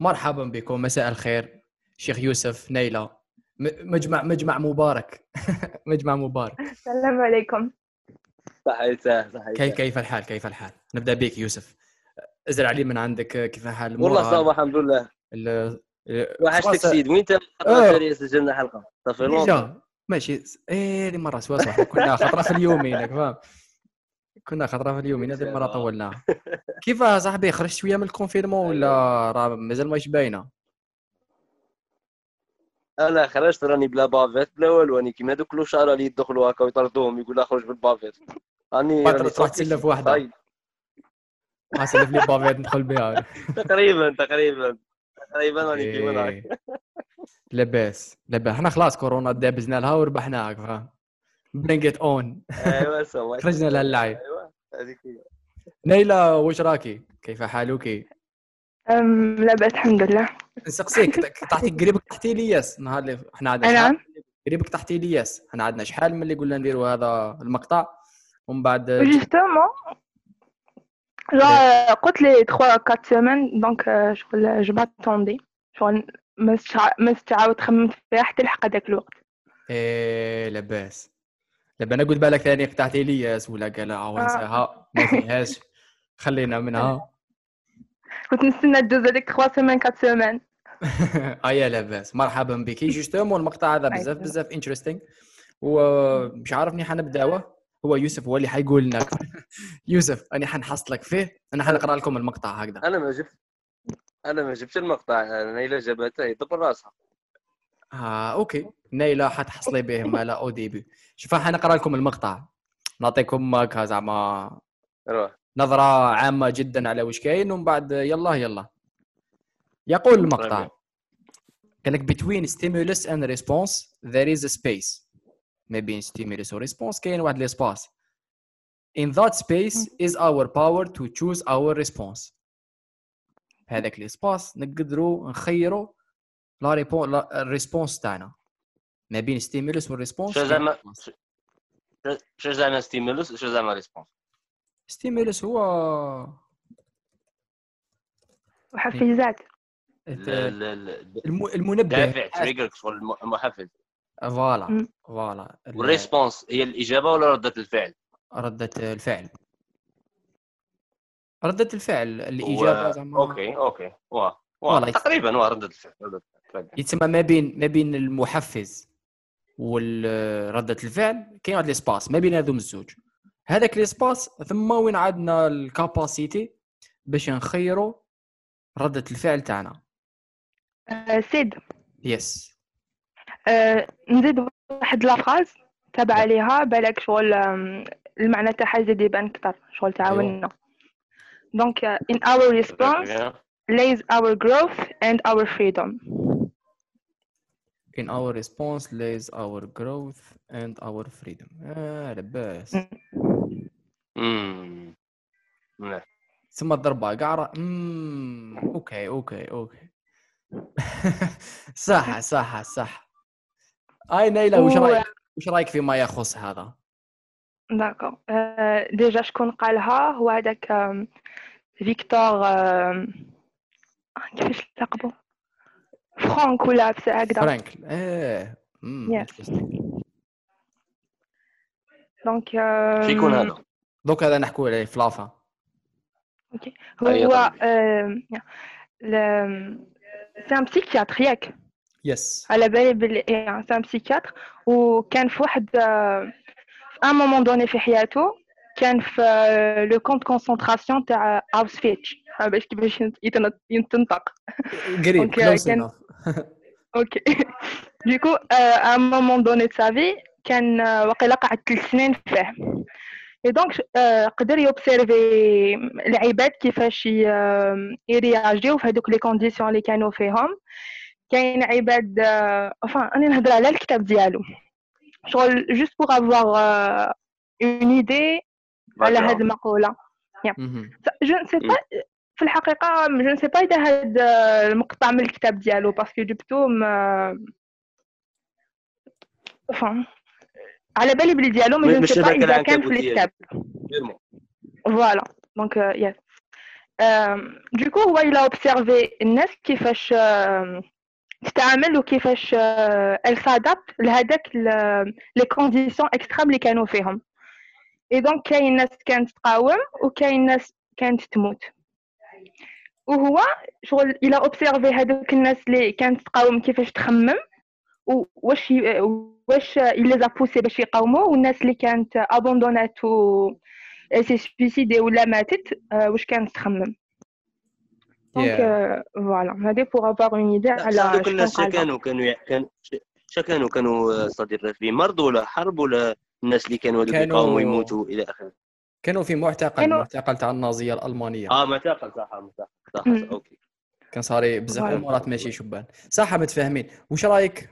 مرحبا بكم مساء الخير. شيخ يوسف نيلة. مجمع مجمع مبارك. مجمع مبارك. السلام عليكم. صحيح صحيح كيف كيف الحال؟ كيف الحال؟ نبدأ بك يوسف. ازرع علي من عندك كيف الحال والله صافي الحمد لله. وحشتك سيد. وين انت آه. سجلنا حلقة؟ صافي ماشي. إيه مره سوا صح كنا خطرة في اليومين فاهم؟ كنا خطرة في اليومين هذه المره طولناها كيف صاحبي خرجت شوية من ال confinement ولا راه مازال ماهيش باينة؟ أنا خرجت راني بلا bavette بلا والو راني كيما دوك الوشاره اللي يدخلوا هكا ويطردوهم يقول اخرج بال bavette. راني تروح تسلف واحدة سلف لي bavette ندخل بها. تقريبا تقريبا. تقريبا راني كيما إيه. لاباس لاباس. حنا خلاص كورونا دابزنا لها وربحناها فاهم برينج ات اون ايوا خرجنا لها اللعب. ايوا هذيك نيلة واش راكي؟ كيف حالك؟ لاباس الحمد لله نسقسيك تعطيك قريبك تحتي لياس نهار اللي حنا عندنا نعم قريبك تحتي لياس حنا عندنا شحال من اللي قلنا نديروا هذا المقطع ومن بعد جوستومون قلت لي 3 4 سيمين دونك شغل جو ماتوندي شغل ما تعاود خممت فيها حتى لحق هذاك الوقت إيه لاباس لابا أنا قلت بالك ثاني قطعتي الياس ولا قال عاود نساها ما فيهاش. خلينا منها. كنت نستنى تجوز هذيك 3 semaines 4 semaines ايا لاباس. مرحبا بك. justement المقطع هذا بزاف بزاف interesting ومش عارف ني حنبداوه. هو يوسف هو اللي حيقول لك يوسف أنا حنحصلك فيه. أنا حنقرأ لكم المقطع هكذا. أنا ما جبت أنا ما جبتش المقطع. نيلة جابته يدبر راسها. آه okay. نيلة حتحصلي به مالا au début شوف حنقرا لكم المقطع. نعطيكم هكا زعما روح. نظرة عامة جدا على وش كاين ومن بعد يلا يلا. يقول المقطع. قال لك between stimulus and response there is a space. ما بين stimulus و response كاين واحد l'espace in that space is our power to choose our response. هذاك l'espace نقدروا نخيروا la réponse ال response تاعنا ما بين stimulus وال response شو زعما شو زعما ستيمولوس شو زعما ريسبونس ستيمولوس هو محفزات المنبه دافع trigger المحفز voilà voilà وال response هي الاجابه ولا رده الفعل؟ رده الفعل ردة الفعل الإجابة زعما okay okay واه تقريبا واه ردة الفعل يتسمى ما بين ما بين المحفز وردة الفعل كاين واحد l'espace ما بين هذوم الزوج. هذاك ليسباس ثم وين عندنا ال capacité باش نخيروا ردة الفعل تاعنا. أه سيد. يس أه نزيد واحد لافراز تابع عليها بالك شغل المعنى تاعها يزيد يبان أكثر شغل تعاوننا. Donc, uh, in our response lays our growth and our freedom. In our response lays our growth and our freedom. آه لباس. امم ثم الضربة قعرة. امم okay okay okay صح صح صح. أي نيلة وش رأيك؟ وش رأيك فيما يخص هذا؟ d'accord déjà شكون قالها هو هذاك فيكتور كيفاش لقبو؟ فرانك ولا هكذا فرانك إيه donc شيكون هذا دوك هذا نحكوا عليه في لافا. okay هو c'est un psychiatre ياك yes على بالي بلي c'est un psychiatre وكان في واحد un moment donné في حياته كان في le camp de concentration تاع Auschwitz باش كيفاش يتنطق قريب كان okay du coup un moment donné ça fait كان وقيلا قعد ثلاث سنين فيه. et donc قدر ي observer العباد كيفاش يرياجيو في هذوك les conditions اللي كانوا فيهم. كاين عباد enfin أنا نهضر على الكتاب ديالو. شغل juste pour avoir une idée على هذه المقولة. je ne sais pas في الحقيقة je ne sais pas إذا هذا المقطع من الكتاب ديالو parce que جبتو فهم على بالي بلي ديالو ما je ne sais pas إذا كان في الكتاب. voilà donc yes du coup هو il a observé الناس كيفاش تتعامل وكيفاش ils s'adaptent لهذاك les conditions extrêmes اللي كانوا فيهم et donc كاين ناس كانت تقاوم وكاين ناس كانت تموت وهو شغل il a observé هذوك الناس اللي كانت تقاوم كيفاش تخمم واش واش les a poussés باش يقاوموا والناس اللي كانت ابوندونات و s'est suicidée ولا ماتت واش كانت تخمم. donc voilà هذه pour avoir une idée على هذوك الناس كانوا كانوا كانوا كانوا كانوا صدير في مرض ولا حرب ولا الناس اللي كانوا هذوك يقاوموا يموتوا إلى آخره؟ كانوا في معتقل كانوا... معتقل تاع النازية الألمانية. آه معتقل صح معتقل صح okay. كان صاري بزاف امورات ماشي شبان. صح متفاهمين. واش رأيك؟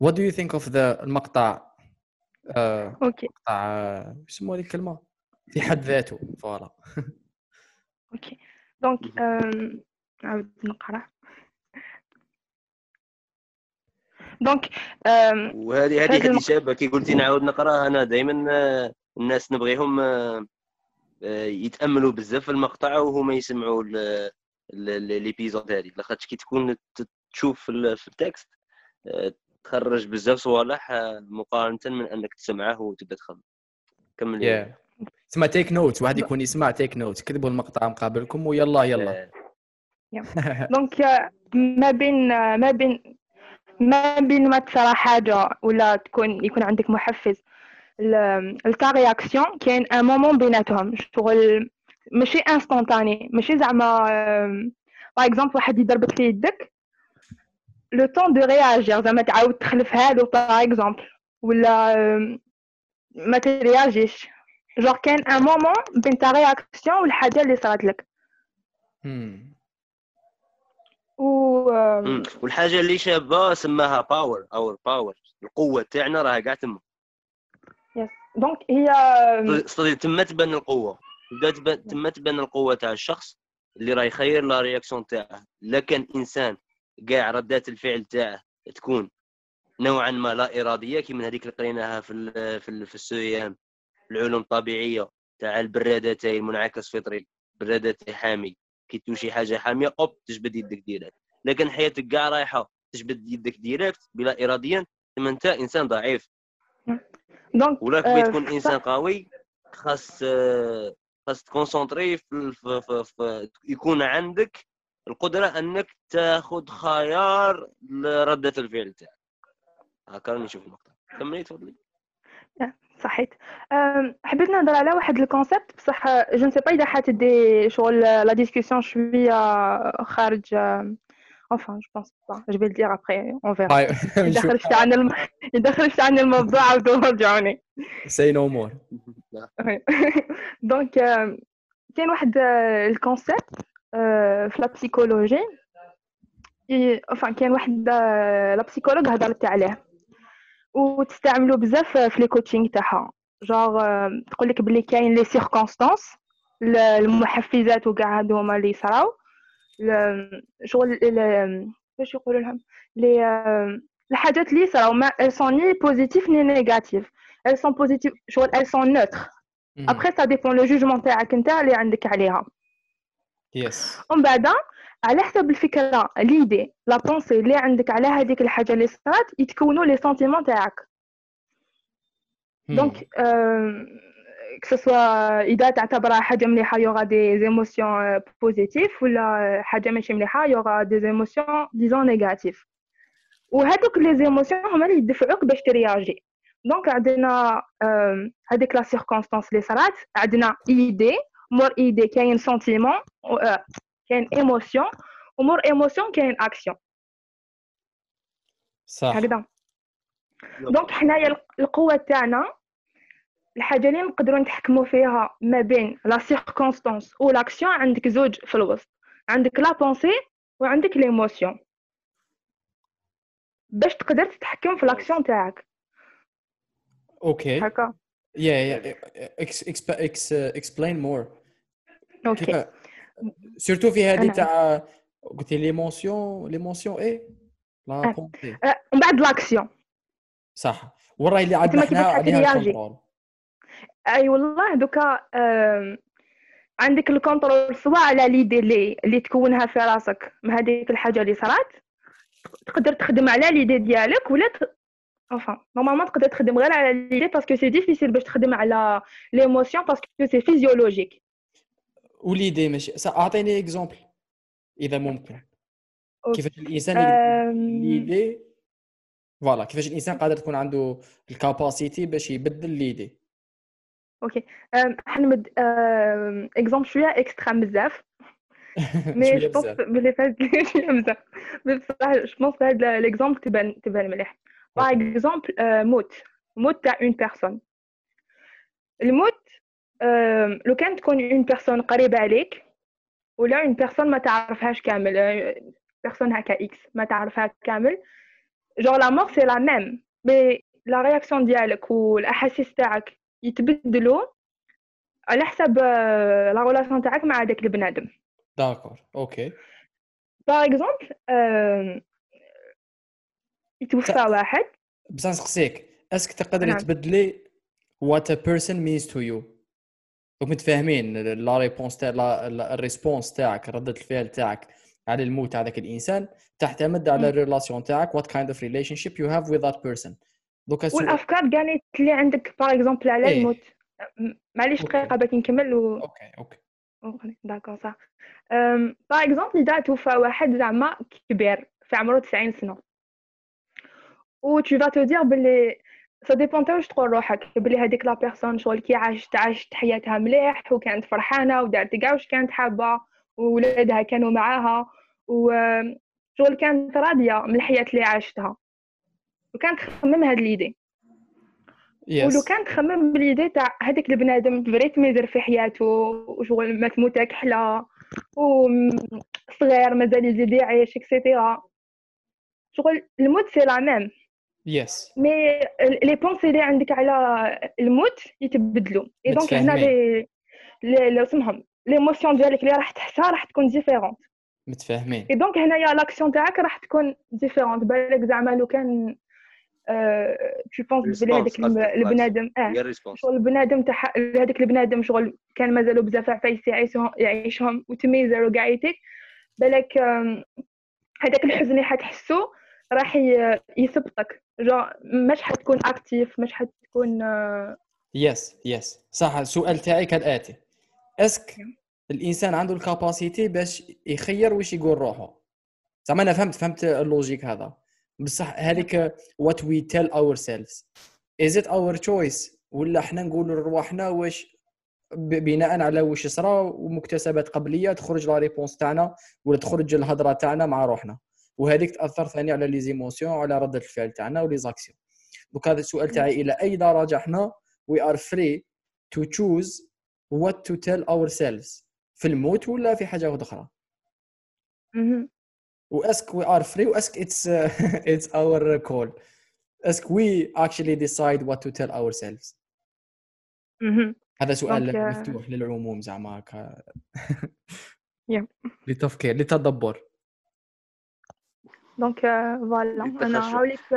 what do you think of the المقطع؟ آه okay. مقطع إيش يسموه هذه الكلمة؟ في حد ذاته voilà. okay. donc نعاود نقرأ. donc وهذه هذه هذه شابه كي قلتي نعاود نقرا أنا دائما آه، الناس نبغيهم آه، آه، يتأملوا بزاف في المقطع وهما يسمعوا l'épisode هذه لاخاطش كي تكون تشوف في ال texte تخرج بزاف صوالح مقارنة من أنك تسمعه وتبدأ تخمم. كمل yeah. تسمى take note واحد يكون يسمع take note كتبوا المقطع مقابلكم ويلا يلا. donc ما بين ما بين ما بين ما تصرى حاجة ولا تكون يكون عندك محفز la réaction كاين un moment بيناتهم شغل ماشي instantanée ماشي زعما par exemple واحد يضربك في يدك le temps de réagir زعما تعاود تخلف هادو par exemple ولا ما ترياجيش. genre كاين un moment بين ta réaction والحاجة اللي صارت لك. و والحاجة اللي شابة سماها power أو power القوة تاعنا راها كاع تما. donc هي صدي تما تبان القوة. تما تبان القوة تاع الشخص اللي راه يخير la réaction تاعه. لكن إنسان كاع ردات الفعل تاعه تكون نوعا ما لا إرادية كيما هذيك اللي قريناها في ال في ال في السويام العلوم الطبيعية تاع البرادتين المنعكس فطري برادتي حامي. كي توشي حاجة حامية hop تجبد يدك direct. لكن حياتك كاع رايحة تجبد يدك direct بلا اراديا ثم أنت إنسان ضعيف. donc ولا كي تكون انسان قوي خاص خاص ت concentrer في, في, في, في يكون عندك القدرة أنك تاخذ خيار لردة الفعل تاعك. هكا نشوف المقطع كملي تفضلي. صحيت. حبيت نهضر على واحد ال concept بصح je ne sais pas إذا حتدي شغل la discussion شوية خارج enfin je pense pas. Je vais le dire après on verra. اذا خرجت عن الم... اذا خرجت عن الموضوع عاودوا رجعوني say no more. donc كاين واحد ال concept في la psychologie enfin كاين واحد la psychologue هضرت عليه وتستعملوا بزاف في les coachings تاعها جوغ تقول لك بلي كاين les circonstances المحفزات وكاع هادو هما اللي صراو شغل باش يقولوا لهم لي الحاجات اللي صراو ما elles sont ni positif ni négatif elles sont positives شغل elles sont neutres. Après ça dépend le jugement تاعك انت اللي عندك عليها. yes ومن بعد على حسب الفكرة l'idée la pensée اللي عندك على هذيك الحاجة اللي صرات يتكونوا les sentiments تاعك. donc que ce soit اذا تعتبرها حاجة مليحه il y aura des émotions positives ولا حاجة ماشي مليحه il y aura des émotions disons négatives وهذوك les émotions هما اللي يدفعوك باش ت réagir donc عندنا هذيك la circonstance اللي صرات عندنا idée مور idée كاين sentiment كاين émotion ومور ايموسيون كاين اكسيون صح هكذا donc حنايا القوه تاعنا الحاجة اللي نقدروا نتحكموا فيها ما بين la circonstance l'action عندك زوج في الوسط. عندك la pensée وعندك l'émotion باش تقدر تتحكم في l'action تاعك. okay هكا. yeah yeah ex explain more okay surtout في هذه تاع قلتي l'émotion l'émotion et la pensée من بعد l'action صح. وراي اللي عندنا حنا عليها ال contrôle. أي والله دوكا عندك ال contrôle سواء على les idées اللي اللي تكونها في راسك. من هذيك الحاجة اللي صرات. تقدر تخدم على les idées ديالك ولا ت... enfin normalement تقدر تخدم غير على les idées parce que c'est difficile باش تخدم على l'émotion parce que c'est physiologique و les idées ماشي. أعطيني exemple إذا ممكن. كيفاش الإنسان les idées voilà كيفاش الإنسان قادر تكون عنده ال capacité باش يبدل ليدي أوكي حنمد exemple شوية extrême بزاف mais je pense بلي فاز شوية بزاف بصح je pense هذا l'exemple تبان تبان مليح par exemple موت موت تاع une personne الموت لو كان تكون une personne قريبه عليك ولا une personne ما تعرفهاش كامل personne هكا X ما تعرفها كامل genre la mort c'est la même mais la réaction ديالك والاحاسيس تاعك يتبدلوا على حسب la relation تاعك مع داك البنادم. d'accord okay par exemple يتوفى واحد. بس نسقسيك. est-ce que تقدري تبدلي what a person means to you donc متفاهمين la réponse تاع ال response تاعك ردة الفعل تاعك على الموت تاع ذاك الإنسان تعتمد على ال relation تاعك what kind of relationship you have with that person دوكا والأفكار كانت اللي عندك par exemple على إيه؟ الموت. معليش دقيقة باش نكمل و... okay okay. D'accord صح. par exemple إذا توفى واحد زعما كبير في عمره 90 سنة. و tu vas te dire بلي ça dépend واش تقول روحك. بلي هذيك la personne شغل كي عاشت عاشت حياتها مليح وكانت فرحانة ودارت كاع واش كانت حابة وولادها كانوا معاها وشغل كانت راضية من الحياة اللي عاشتها. وكانت تخمم هاد les idées. Yes. ولو كانت تخمم باليدي تاع هذاك البنادم فريت ما يدير في حياته وشغل ما تموت كحله وصغير مازال يزيد يعيش et cetera شغل الموت c'est la même yes mais les pensées اللي عندك على الموت يتبدلوا. et donc هنا لي لي اسمهم؟ l'émotion ديالك اللي راح تحسها راح تكون différente متفاهمين. et donc هنايا l'action تاعك راح تكون différente بالك زعما لو كان tu penses بلي هذاك البنادم آه شغل البنادم تاع هذاك البنادم شغل كان مازالو بزاف عفايس يعيشهم يعيشهم كاع بالك هذاك الحزن اللي حتحسو راح يثبطك جو مش حتكون active مش حتكون yes yes صح السؤال تاعي كالآتي. est-ce que الإنسان عنده ال capacité باش يخير واش يقول روحه؟ زعما أنا فهمت فهمت ال logique هذا. بصح هذيك what we tell ourselves is it our choice ولا حنا نقولوا لرواحنا واش بناء على واش صرا ومكتسبات قبلية تخرج la réponse تاعنا ولا تخرج الهضرة تاعنا مع روحنا. وهذيك تأثر ثاني على les émotions وعلى رده الفعل تاعنا و les actions donc هذا السؤال تاعي إلى أي درجة حنا we are free to choose what to tell ourselves في الموت ولا في حاجة أخرى؟ و est-ce que we are free و est-ce que it's it's our call est-ce que we actually decide what to tell ourselves هذا سؤال uh, مفتوح للعموم زعما هكا لتفكير لتدبر. donc voilà أنا هاوليك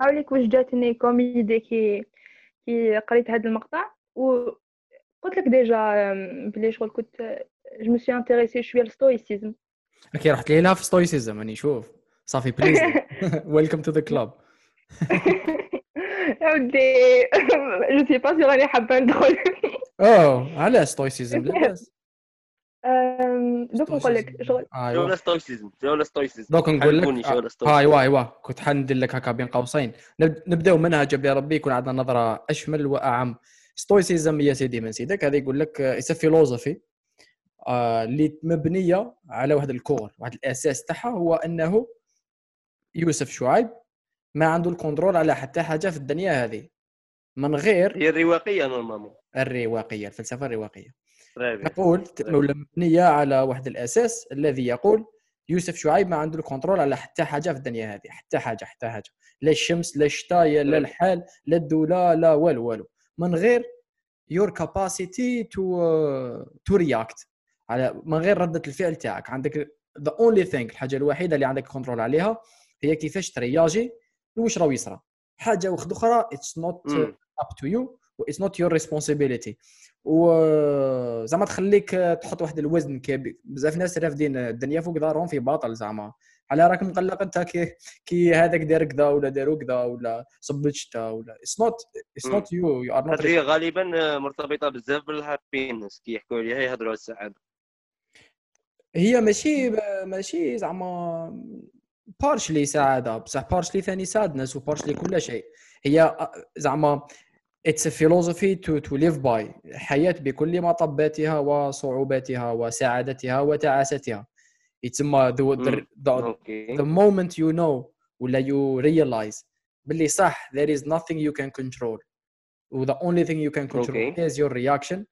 هاوليك واش جاتني comme idée كي كي قريت هذا المقطع. وقلت لك déjà بلي شغل كنت je me suis intéressée شوية لل stoïcisme okay رحت ليها في stoïcisme راني شوف. صافي please welcome to the club يا ودي je sais pas si راني حابه ندخل أوه على stoïcisme لاباس دوك نقول لك شغل شغل stoïcisme شغل stoïcisme دوك نقول لك ايوا ايوا كنت حندير لك هكا بين قوسين. نبداو منها جاب ربي يكون عندنا نظرة أشمل وأعم. stoïcisme يا سيدي من سيدك. هذا يقول لك it's philosophy اللي مبنيه على واحد ال core واحد الأساس تاعها هو أنه يوسف شعيب ما عنده ال contrôle على حتى حاجة في الدنيا هذه. من غير هي الرواقية normalement الرواقية الفلسفة الرواقية. نقول ولا مبنيه على واحد الأساس الذي يقول يوسف شعيب ما عنده ال contrôle على حتى حاجة في الدنيا هذه. حتى حاجة حتى حاجة. لا الشمس لا الشتاء لا الحال لا الدولة لا والو والو. من غير your capacity to uh, to react. على من غير ردة الفعل تاعك. عندك the only thing الحاجة الوحيدة اللي عندك contrôle عليها هي كيفاش ترياجي واش راه يصرى حاجة واحدة أخرى it's not up to you و it's not your responsibility. وزعما تخليك تحط واحد الوزن كبير. بزاف ناس رافدين الدنيا فوق دارهم في باطل زعما. على راك مقلق أنت كي كي هذاك دار كذا ولا داروا كذا ولا صبت شتا ولا. it's not it's not you you are not غالبا مرتبطة بزاف بال happiness كي يحكوا عليها يهضروا على السعادة. هي ماشي ماشي زعما part of سعادة بصح part of ثاني sadness و part of كل شيء. هي زعما it's philosophy to to live by الحياة بكل مطباتها وصعوباتها وسعادتها وتعاستها يتسمى the moment you know ولا you realize. باللي صح there is nothing you can control. و the only thing you can control okay. is your reaction.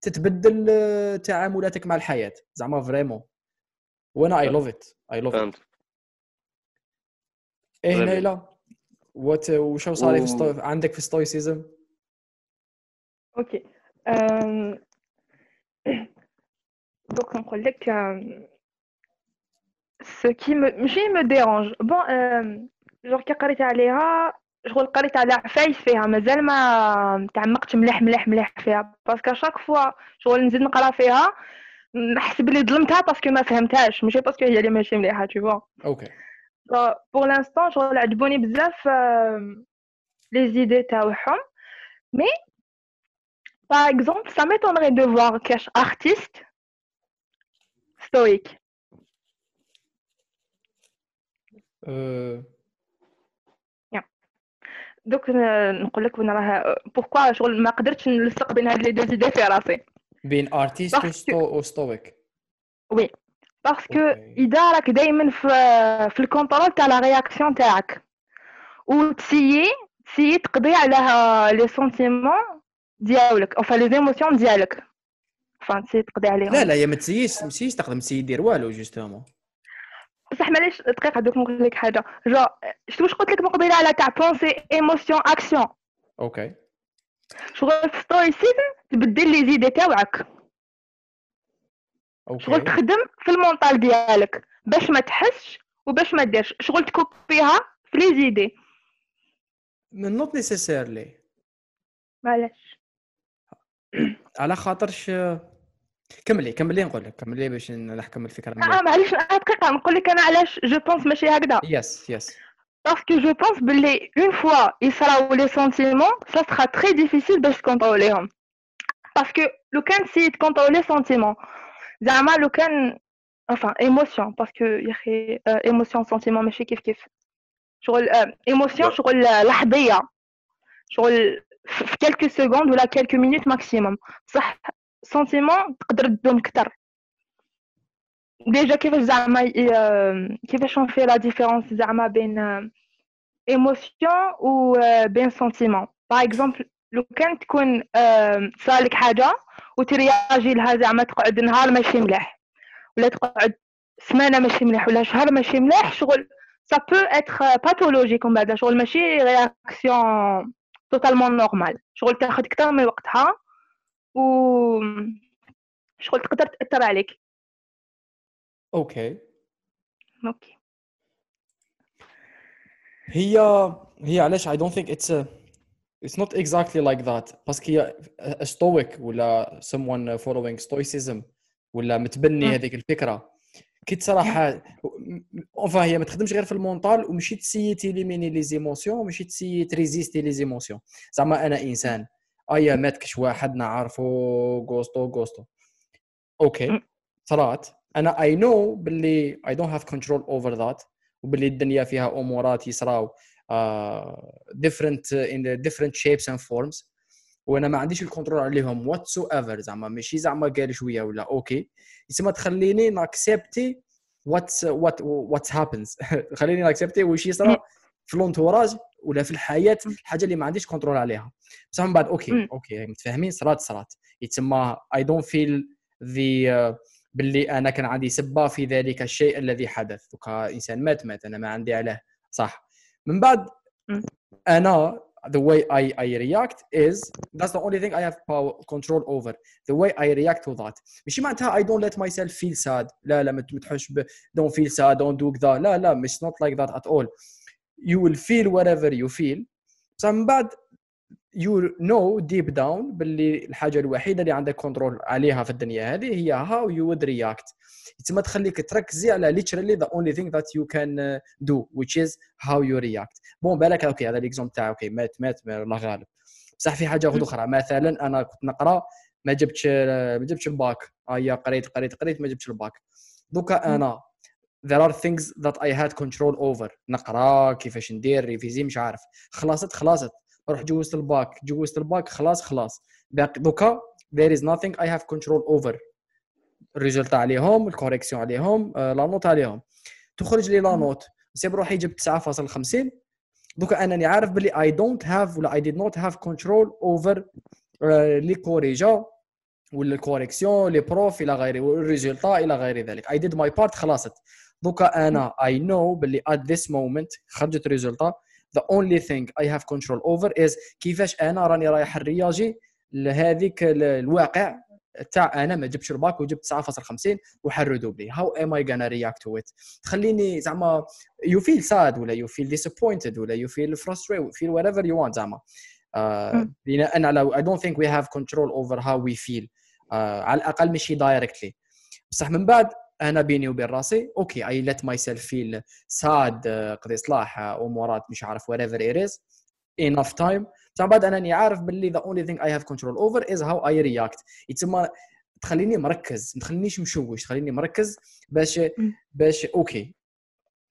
تتبدل تعاملاتك مع الحياة. زعما فريمون وأنا اي لوف ات اي لوف ات إيه نيلا وات وشو صار في عندك في ستويسيزم أوكي. دوك نقول لك ce qui me ماشي me dérange. Bon جور كي قريت عليها شغل قريت على عفايس فيها مازال ما تعمقت مليح مليح مليح فيها. باسكو شاك فوا شغل نزيد نقرا فيها نحس بلي ظلمتها باسكو ما فهمتهاش. ماشي باسكو هي اللي ماشي مليحة تو فوا أوكي بور لانستون شغل عجبوني بزاف لي زيدي تاعهم. مي باغ اكزومبل سا ميتونري دو فوار كاش ارتيست ستويك دوك نقول لك وأنا راه بوركوا شغل ما قدرتش نلصق بين هاد لي دو زيدي في راسي. بين artiste و stoïque oui parce que اذا راك دائما في في ال contrôle تاع la réaction تاعك. وتسيي تسيي تقضي على les sentiments ديالك. أو les émotions ديالك. فهمتي تقضي عليهم. لا لا يا ما تسييش ما تسييش تقدر تسيي دير والو justement بصح معليش دقيقة دوك نقول لك حاجة. جو شفت واش قلت لك من قبيلة؟ على تاع pensée émotion action okay. شغل في stoicism تبدل les idées تاوعك. okay. شغل تخدم في ال mental ديالك. باش ما تحسش وباش ما ديرش. شغل تكوبيها في لي زيدي من نوت نيسيسيرلي معليش. على خاطرش كملي كملي نقول لك كملي باش نحكم الفكرة آه معليش دقيقة نقول لك أنا علاش je pense ماشي هكذا. يس يس باسكو جو بونس بلي une fois يصراو les sentiments ça sera très difficile باش تكونتروليهم parce que لو كان سي تكونترولي sentiment زعما لو كان enfin émotion parce que يا أخي émotion sentiment ماشي كيف كيف شغل émotion شغل لحظيه شغل في quelques secondes ولا quelques minutes maximum صح sentiment تقدر تدوم كتر déjà كيفاش زعما كيفاش في la différence زعما بين émotion و بين sentiment par exemple لو كان تكون صراتلك حاجة وترياجي لها زعما تقعد نهار ماشي مليح ولا تقعد سمانه ماشي مليح ولا شهر ماشي مليح شغل ça peut être pathologique من بعد شغل ماشي réaction totalement normale شغل تاخذ كتر من وقتها و شغل تقدر تاثر عليك okay okay هي هي علاش I don't think it's it's not exactly like that. parce que هي stoic ولا someone following stoicism ولا متبني هذيك الفكرة؟ كي صراحة enfin هي ما تخدمش غير في ال mental ومشي تسيي تيليميني les émotions ومشي تسيي تريزيستي les émotions. زعما أنا إنسان. ايا مات كاش واحد نعرفو غوستو غوستو okay. صرات أنا I know باللي I don't have control over that وباللي الدنيا فيها أمورات يصراو different in different shapes and forms وأنا ما عنديش ال control عليهم whatsoever زعما ماشي زعما قال شوية ولا okay. يسمى تخليني ناكسبتي what what what happens خليني ناكسبتي واش يصرى في l'entourage ولا في الحياة الحاجة اللي ما عنديش control عليها. بصح من بعد okay okay متفاهمين؟ صرات صرات يتسمى I don't feel that باللي أنا كان عندي سبة في ذلك الشيء الذي حدث. donc إنسان مات مات أنا ما عندي عليه صح. من بعد أنا the way I, I react is that's the only thing I have power control over. The way I react to that. ماشي معناتها I don't let myself feel sad. لا لا ما تحوش ب don't feel sad don't do كذا لا لا مش not like that at all. You will feel whatever you feel. بصح من بعد you know deep down باللي الحاجة الوحيدة اللي عندك control عليها في الدنيا هذه هي how you would react تما تخليك تركزي على literally the only thing that you can do which is how you react. bon بالك okay هذا l'exemple تاع okay مات مات الله غالب. بصح في حاجة أخرى. مثلا أنا كنت نقرأ ما جبتش ما جبتش الباك. هيا قريت قريت قريت ما جبتش ال bac. donc أنا there are things that I had control over. نقرأ كيفاش ندير ريفيزي مش عارف. خلصت خلصت روح جوزت الباك. جوزت الباك خلاص خلاص. باقي donc there is nothing I have control over. ال result عليهم ال correction عليهم la note عليهم. تخرج لي la note. سي بروحي جبت 9.50 donc أنني عارف بلي I don't have ولا I did not have control over لي كوريجا ولا ال correction les profs إلى غيره وال résultat إلى غير ذلك. I did my part خلصت دوكا أنا I know بلي at this moment خرجت résultat the only thing I have control over is كيفاش أنا راني رايح نرياجي لهذيك الواقع تاع أنا ما جبتش الباك وجبت 9.50 وحردوا بلي how am I gonna react to it تخليني زعما you feel sad ولا you feel disappointed ولا you feel frustrated feel whatever you want زعما. بناء على I don't think we have control over how we feel على الأقل ماشي directly بصح من بعد أنا بيني وبين راسي okay I let myself feel sad قضي صلاح امورات مش عارف whatever it is enough time. بصح بعد أنني عارف باللي the only thing I have control over is how I react. يتسمى تخليني مركز ما تخلينيش مشوش تخليني مركز باش باش okay.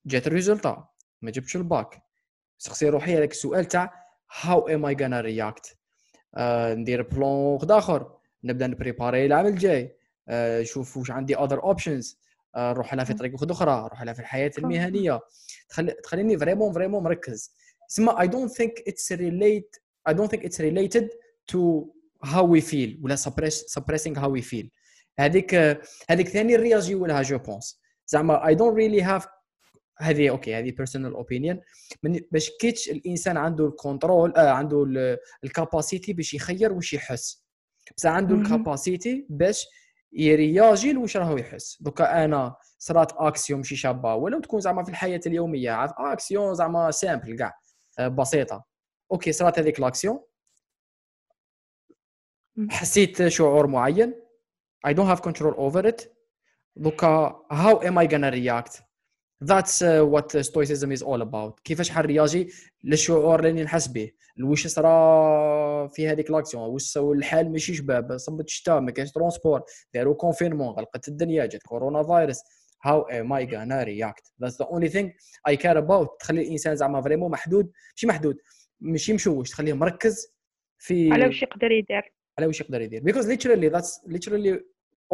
جات ال résultat ما جبتش الباك سقسي روحي هذاك السؤال تاع how am I gonna react آه ندير plan واحد آخر. نبدأ نبريباري العام الجاي. آه شوف واش عندي other options. آه نروح لها في طريق أخرى نروح لها في الحياة المهنية. تخلي تخليني vraiment vraiment مركز. تسمى I don't think it's relate I don't think it's related to how we feel ولا suppressing how we feel. هذيك هذيك ثاني الرياجي ولها je pense زعما I don't really have هذه okay هذه personal opinion باش كيتش الإنسان عنده ال control آه عنده ال capacité باش يخير واش يحس. بصح عنده ال capacité باش يرياجي واش راهو يحس؟ دوكا أنا صرات اكسيون ماشي شابة ولو تكون زعما في الحياة اليومية عارف اكسيون زعما simple كاع بسيطة. okay صرات هذيك l'action حسيت شعور معين؟ I don't have control over it. دوكا how am I gonna react that's uh, what stoicism is all about. كيفاش حنرياجي للشعور اللي نحس به. واش صرا في هذيك l'action؟ واش الحال ماشي شباب صبت الشتاء ما كاينش transport. داروا confinement غلقت الدنيا جات كورونا فيروس how am I gonna react? That's the only thing I care about. تخلي الإنسان زعما vraiment محدود. ماشي محدود ماشي مشوش. تخليه مركز في على واش يقدر يدير. على واش يقدر يدير. Because literally that's literally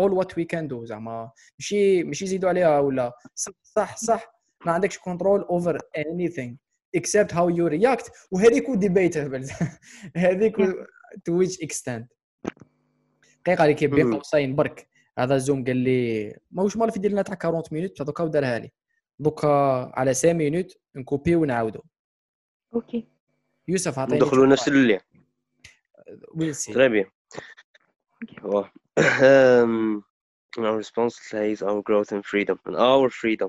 all what we can do زعما. ماشي ماشي يزيدوا عليها ولا. صح صح صح. ما عندكش control over anything except how you react. وهذيك debatable. هذيك to which extent. دقيقة اللي كيبين قوسين برك. هذا زوم قال لي ماهوش مال في دير لنا تاع 40 minutes دوكا ودارها لي. دوكا على 5 minutes نكوبي ونعاودو. okay يوسف عطيني ندخلوا نفس ال lien we'll see Très bien. Um, our response lies our growth and freedom and our freedom.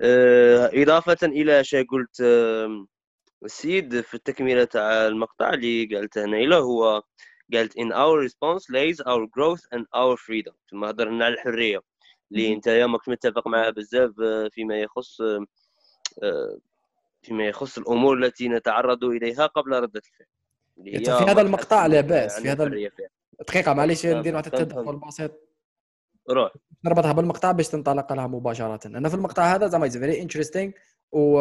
Uh, إضافة إلى شيء قلت um, السيد في التكملة تاع المقطع اللي قالته نيلة هو قالت in our response lays our growth and our freedom ثم هضرنا على الحرية اللي أنت ماكش متفق معها بزاف uh, فيما يخص uh, uh, فيما يخص الأمور التي نتعرض إليها قبل ردة الفعل هي في هذا المقطع لاباس عن في هذا. دقيقة معليش تفهم، ندير واحد التدخل تفهم. بسيط. روح. نربطها بالمقطع باش تنطلق لها مباشرة. أنا في المقطع هذا زعما very interesting و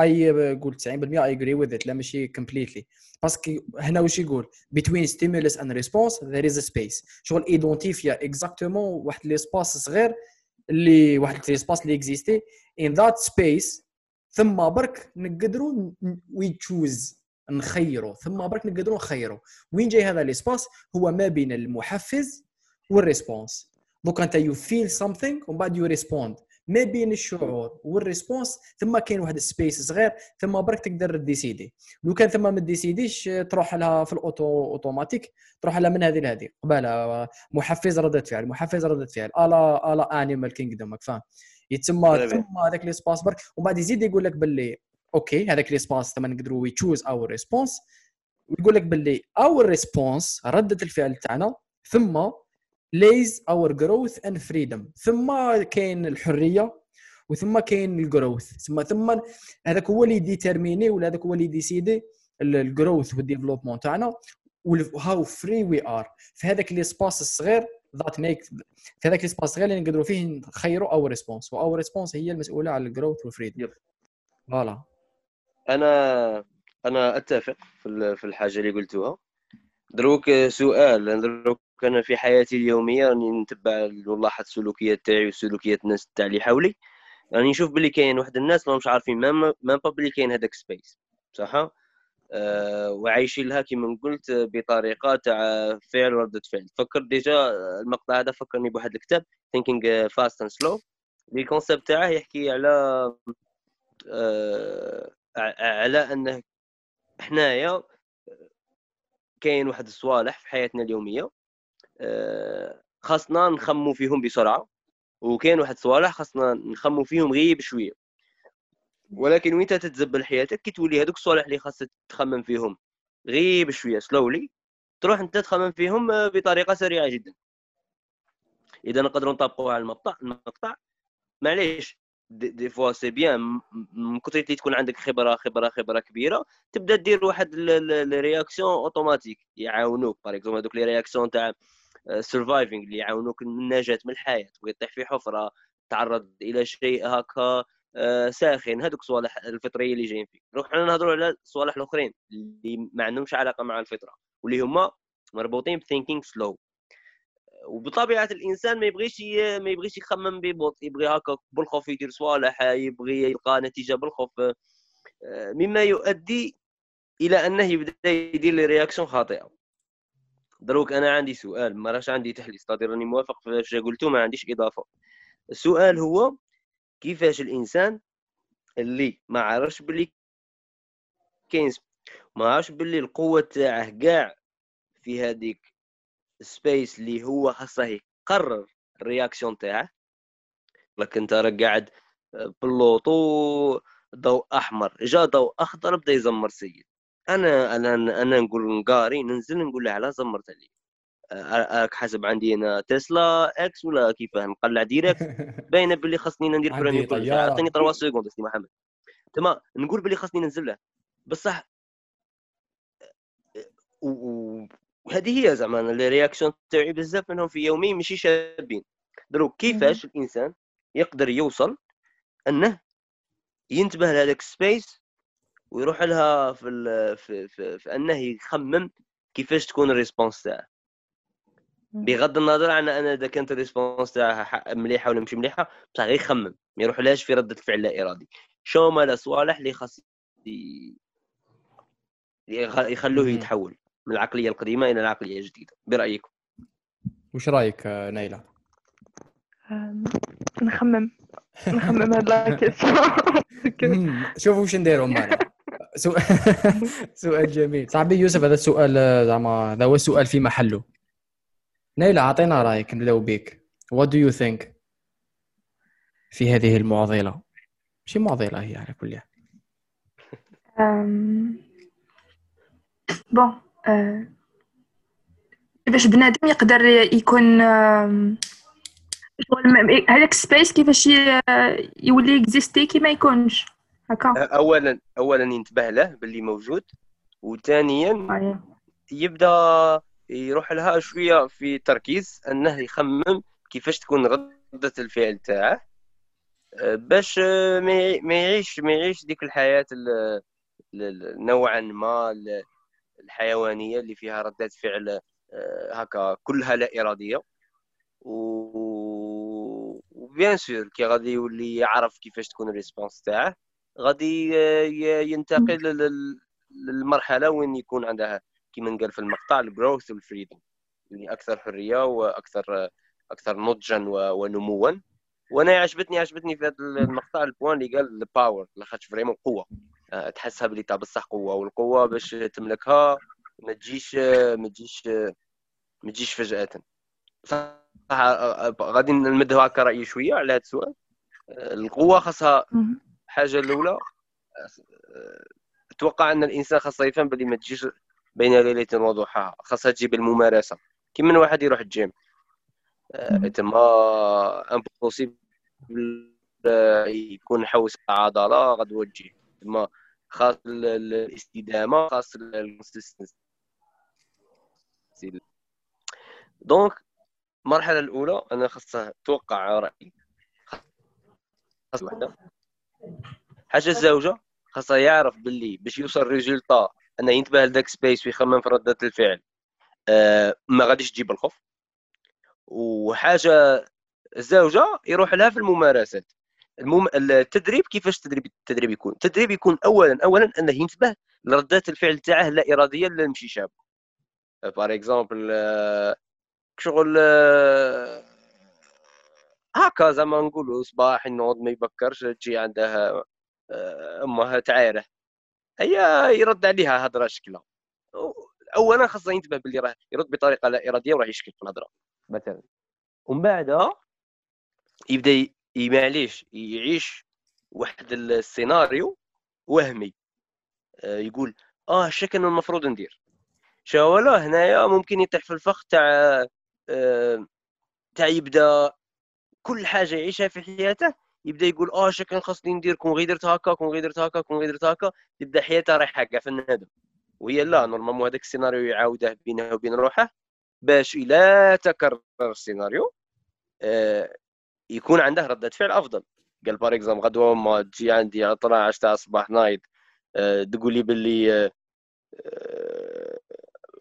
I قول 90% I agree with it لا ماشي completely parce que هنا واش يقول؟ Stimulus and response there is a space. شغل ايدونتيفيا exactement واحد l'espace صغير اللي واحد l'espace اللي اكزيستي in that space ثم برك نقدروا we choose نخيروا ثم برك نقدروا نخيروا وين جاي هذا l'espace هو ما بين المحفز وال response. دوك أنت you feel something ومن بعد you respond ما بين الشعور وال response ثم كاين واحد ال space صغير ثم برك تقدر ديسيدي لو كان ثم ما ديسيديش تروح لها في ال auto automatique تروح لها من هذه لهذه. قبالها محفز ردة فعل محفز ردة فعل. à la à la animal kingdom فاهم؟ يتسمى bien. ثم هذاك l'espace برك ومن بعد يزيد يقول لك باللي okay هذاك l'espace ثم نقدروا we choose our response ويقول لك باللي our response ردة الفعل تاعنا ثم lies our growth and freedom ثم كاين الحرية وثم كاين ال growth ثم ثم هذاك هو اللي ديتيرميني ولا هذاك هو اللي ديسيدي ال growth وال développement تاعنا و how free we are في هذاك l'espace الصغير that make في هذاك ال space الصغير اللي نقدروا فيه نخيروا our response و our response هي المسؤولة على ال growth وال freedom voilà أنا أنا أتفق في الحاجة اللي قلتوها. دروك سؤال دروك أنا في حياتي اليومية راني نتبع نلاحظ السلوكيات تاعي وسلوكيات الناس تاع اللي حولي. راني نشوف بلي كاين واحد الناس ما مش عارفين ما ما بلي كاين هذاك space صح؟ أه وعايشين لها كما قلت بطريقة تاع فعل ورده فعل. فكر déjà المقطع هذا فكرني بواحد الكتاب Thinking Fast and Slow ال concept تاعه يحكي على أه على انه حنايا كاين واحد الصوالح في حياتنا اليومية آه، خاصنا نخمو فيهم بسرعة وكاين واحد الصوالح خاصنا نخمو فيهم غير بشويه ولكن وين تتزبل حياتك؟ كي تولي هذوك الصوالح اللي خاصك تخمم فيهم. غير بشويه سلولي تروح أنت تخمم فيهم بطريقة سريعة جدا. إذا نقدروا نطبقوا على المقطع المقطع معليش دي, فوا، c'est bien من كثر اللي تكون عندك خبره خبره خبره كبيره تبدا دير واحد ال réaction automatique يعاونوك. par exemple هذوك les réactions تاع surviving اللي يعاونوك النجاة من الحياة تطيح في حفرة تعرض إلى شيء هكا آه، ساخن. هذوك الصوالح الفطرية اللي جايين فيك. نروح حنا نهضروا على الصوالح الأخرين اللي ما عندهمش علاقة مع الفطرة واللي هما مربوطين ب thinking slow وبطبيعة الإنسان ما يبغيش ما يبغيش يخمم ببطء يبغي هكا بالخف يدير صوالح يبغي يلقى نتيجة بالخف آه، مما يؤدي إلى أنه يبدأ يدير les réactions خاطئة. دروك أنا عندي سؤال ما راش عندي تحليل أستاذ راني موافق في اش قلتو ما عنديش إضافة. السؤال هو كيفاش الإنسان اللي ما عرفش باللي كاين ما عرفش باللي القوة تاعه كاع في هذيك space اللي هو خاصه يقرر ال réaction تاعه لكن انت راك قاعد ب l'auto ضوء أحمر جا ضوء أخضر بدأ يزمر سيد. أنا أنا أنا نقول نڨاري ننزل نقول له على زمرت لي. راك حاسب عندي أنا تسلا X ولا كيفاه نقلع direct باينة باللي خاصني ندير première عطيني 3 secondes سي محمد. تما نقول باللي خاصني ننزل له. بصح وهذه هي زعما ال reaction تاعي بزاف منهم في يومي ماشي شابين. دروك كيفاش الإنسان يقدر يوصل أنه ينتبه لهذاك ال space ويروح لها في, في, في, في أنه يخمم كيفاش تكون ال response تاعه. بغض النظر عن أنا إذا كانت ال response تاعها مليحة ولا مش مليحة بصح غير يخمم ما يروحلهاش في ردة الفعل لا إرادي. شو ما صوالح اللي خاص يخلوه يتحول. من العقلية القديمة إلى العقلية الجديدة. برايكم وش رأيك نايلة؟ نخمم. نخمم هاد شوفوا وش نديروا معنا سؤال جميل. صاحبي يوسف هذا السؤال زعما هذا هو السؤال في محله. نيلة أعطينا رأيك نبداو بك. What do you think في هذه المعضلة؟ ماشي معضلة هي على كل حال. bon كيفاش بنادم يقدر يكون هذاك ال space كيفاش يولي اكزيستي كي ما يكونش. هكا. اولا اولا ينتبه له باللي موجود وثانيا يبدأ يروح لها شوية في تركيز أنه يخمم كيفاش تكون ردة الفعل تاعه باش ما يعيش ما يعيش ديك الحياة نوعا ما الحيوانية اللي فيها ردات فعل هكا كلها لا إرادية. و bien sûr كي غادي يولي يعرف كيفاش تكون ال response تاعه غادي ينتقل للمرحلة وين يكون عندها كما قال في المقطع ال growth وال freedom يعني أكثر حرية وأكثر أكثر نضجا ونموا. وأنا عجبتني عجبتني في هذا المقطع ال point اللي قال ال power لاخاطش vraiment قوة. آه، تحسها بلي تاع بصح قوة والقوة باش تملكها ما تجيش ما تجيش ما تجيش فجأة. صح آه، غادي نمد هكا رأيي شوية على هذا السؤال. آه، القوة خاصها حاجة الأولى. أتوقع أن الإنسان خاصه يفهم بلي ما تجيش بين ليلة وضحاها. خاصها تجي بالممارسة. كي من واحد يروح الجيم. آه، تما impossible يكون حوس عضله غدوة تجي. تما خاص الاستدامة خاص ال consistency donc المرحلة الأولى أنا خاصها توقع رأيي. خاص وحدة. حاجة الزوجة خاصها يعرف باللي باش يوصل résultat انه ينتبه لذاك space ويخمم في ردة الفعل. آه ما غاديش تجي بالخف. وحاجة الزوجة يروح لها في الممارسات. المم... التدريب كيفاش التدريب التدريب يكون؟ التدريب يكون اولا اولا أنه ينتبه لردات الفعل تاعه اللا إرادية اللي مشي شاب par exemple شغل آه، هكا زعما نقولوا صباح ينوض ما يبكرش تجي عنده آه، أمه تعايره. هي يرد عليها هضرة شكلها. اولا خاصه ينتبه باللي راه يرد بطريقة لا إرادية وراح يشكل في الهضرة. مثلا. ومن بعد يبدأ معليش يعيش واحد السيناريو وهمي. آه، يقول آه شكل المفروض ندير. شاولا هنايا ممكن يطيح في الفخ تاع آه، تاع يبدا كل حاجة يعيشها في حياته يبدا يقول آه شكل خاصني ندير كون غير درت هكا كون غير درت هكا كون غير درت هكا تبدا حياته رايحه كاع في الندم. وهي لا normalement هذاك السيناريو يعاوده بينه وبين روحه باش إلى تكرر السيناريو. آه يكون عنده ردة فعل أفضل. قال par exemple غدوه ما تجي عندي على 12 تاع الصباح نايض آه تقول لي باللي آه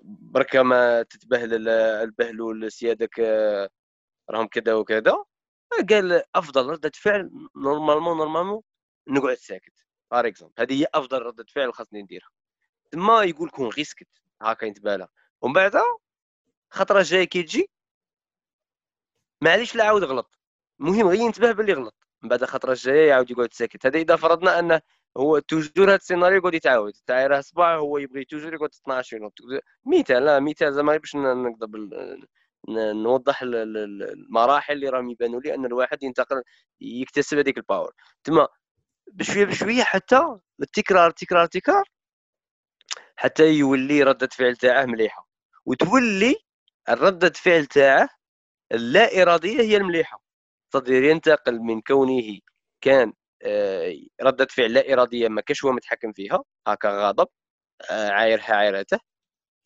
بركة ما تتبهلل البهلول سيادك آه راهم كذا وكذا. قال أفضل ردة فعل normalement normalement نقعد ساكت. par exemple هذه هي أفضل ردة فعل خاصني نديرها. تما يقول كون غير سكت هكا يتبالى. ومن بعد خطرة جاي كي تجي معليش لا عاود غلط. المهم غير ينتبه باللي غلط. من بعد خطره جاية يعاود يقعد ساكت. هذا إذا فرضنا انه هو toujours هذا السيناريو يقعد يتعاود. تاع راه صباح هو يبغي toujours يقعد 12 ينوض مثال لا مثال زعما باش نقدر نوضح المراحل اللي راهم يبانوا لي أن الواحد ينتقل يكتسب هذيك ال power تما بشوية بشوية حتى التكرار تكرار تكرار حتى يولي ردة فعل تاعه مليحة. وتولي الردة فعل تاعه اللا إرادية هي المليحة. صدير ينتقل من كونه كان آه، ردة فعل لا إرادية ما كاش هو متحكم فيها هكا غاضب آه، عايرها عايرته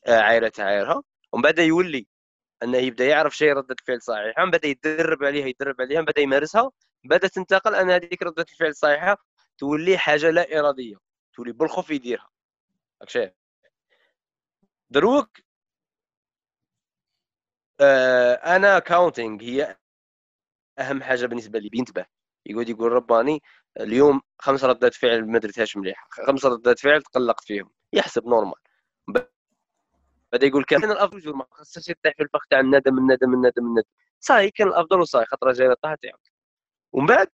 آه، عايرتها عايرها. ومن بعد يولي أنه يبدأ يعرف شيء ردة فعل صحيحة من بدا يتدرب عليها يتدرب عليها من بدا يمارسها. بدا تنتقل أن هذيك ردة الفعل الصحيحة تولي حاجة لا إرادية تولي بالخوف يديرها. راك شايف؟ دروك آه أنا counting هي أهم حاجة بالنسبة لي بينتبه. يقعد يقول رباني اليوم خمس ردات فعل ما درتهاش مليحه خمس ردات فعل تقلقت فيهم. يحسب normal. بدا يقول كان الأفضل ما خصهاش يطيح في الفخ تاع الندم الندم الندم الندم صاي كان الأفضل وصاي. خطرة جاية طاحت يعاود ومن بعد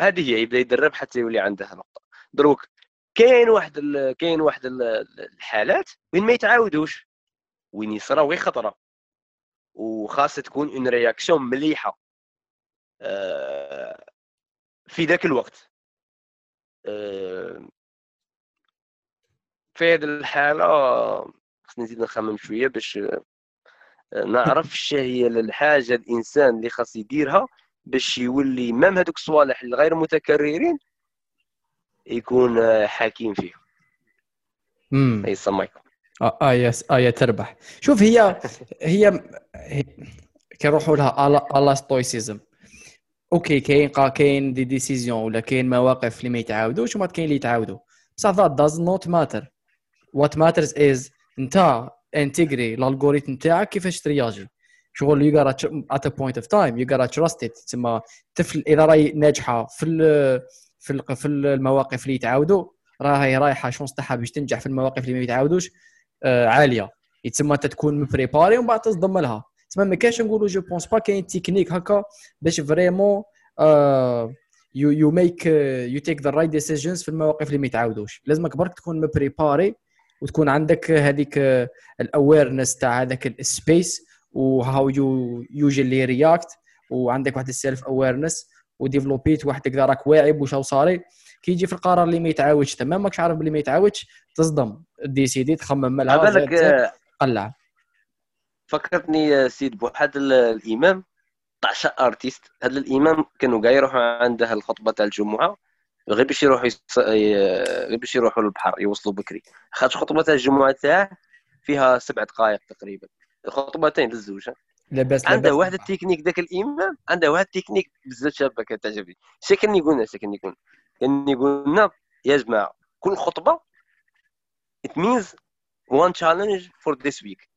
هذه هي يبدأ يدرب حتى يولي عنده نقطة. دروك كاين واحد كاين واحد الحالات وين ما يتعاودوش. وين يصرا غير خطرة. وخاصة تكون une réaction مليحة. في ذاك الوقت. آه، في هذه الحالة خصني نزيد نخمم شوية باش آه، نعرف هي الحاجة الإنسان اللي خاص يديرها باش يولي مام هذوك الصوالح الغير متكررين يكون آه، حكيم فيه امم أي سمايكم آه آية آية تربح. شوف هي هي, هي كنروحوا لها آلا ستويسيزم أوكي كاين كاين دي ديسيزيون ولا كاين مواقف اللي ما يتعاودوش وما كاين اللي يتعاودوا بصح ذات داز نوت ماتر وات ماترز از انت انتجري الالغوريثم تاعك كيفاش ترياجي. شغل you gotta at a point of time you gotta trust it تسمى طفل إذا راهي ناجحة في في في المواقف اللي يتعاودوا راهي رايحة chance تاعها باش تنجح في المواقف اللي ما يتعاودوش آه عالية. يتسمى أنت تكون م préparé ومن بعد تصدم لها. تسمى ما كاينش نقولوا je pense pas كاين تكنيك هكا باش vraiment you you make you take the right decisions في المواقف اللي ما يتعاودوش. لازمك برك تكون م préparé وتكون عندك هذيك ال awareness تاع هذاك ال space و how you usually react وعندك واحد ال self awareness و développ يت واحد كذا راك واعي بواش صاري. كي يجي في القرار اللي ما يتعاودش تمام ماكش عارف بلي ما يتعاودش تصدم. décider تخمم مالها بالك آه، قلع. فكرتني سيد بواحد الإمام تاع artiste. هذا الإمام كانوا كاع يروحوا عنده الخطبه تاع الجمعة غير باش يروحوا يص... غير باش يروحوا للبحر يوصلوا بكري. خاطر خطبة تاع الجمعة تاعه فيها سبع دقائق تقريبا. الخطبتين للزوج لاباس عنده واحد التكنيك ذاك الإمام عنده واحد التكنيك بزاف شابة كتعجبني كان يقولنا كان يقول كان يقولنا يا جماعة كل خطبة it means one challenge for this week.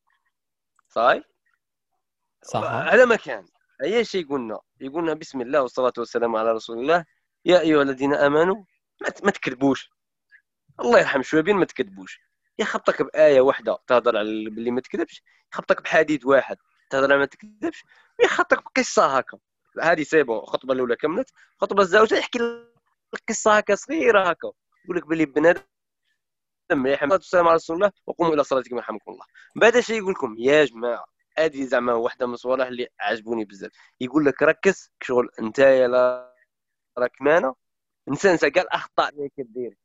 صحيح؟ صح على ما كان أي شيء قلنا؟ يقولنا بسم الله والصلاة والسلام على رسول الله. يا أيها الذين آمنوا ما تكذبوش. الله يرحم شوية ما تكذبوش. يخبطك بآية واحدة. تهضر على باللي ما تكذبش. يخبطك بحديث واحد. تهضر على ما تكذبش. ويخبطك بقصة هكا. هذه سيبو الخطبة الأولى كملت. الخطبه الزوجة يحكي لك قصه هكا صغيرة هكا. يقول لك باللي بنادم مليح السلام على رسول الله وقوموا إلى صلاتكم يرحمكم الله. بعد شيء يقول لكم يا جماعة هذه زعما واحدة من الصوالح اللي عجبوني بزاف. يقول لك ركز شغل انت لا راك مانا نسى نسى كاع الاخطاء اللي كدير.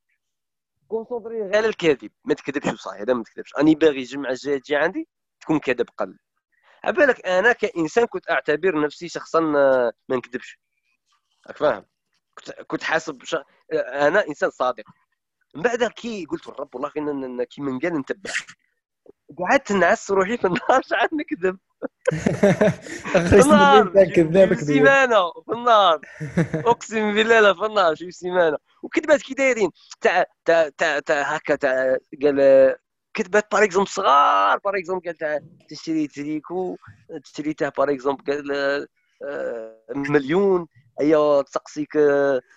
كونسونطري غير على الكذب ما تكذبش وصاي هذا ما تكذبش. أني باغي الجمعه الجايه تجي عندي تكون كذب قل بالك أنا كإنسان كنت أعتبر نفسي شخصا ما نكذبش. راك فاهم؟ كنت كنت حاسب ش... أنا إنسان صادق. من بعد كي قلت الرب والله كي من قال نتبع قعدت نعس روحي في النهار شحال نكذب؟ في النهار كذاب سيمانة؟ في النهار أقسم بالله لا في النهار شي سيمانة؟ وكذبات كي دايرين. تاع تاع تاع تاع هكا تاع قال كذبات باغ اكزومبل صغار باغ اكزومبل قال تاع تشري تريكو تشريته باغ اكزومبل قال آه، مليون. ايا تسقسيك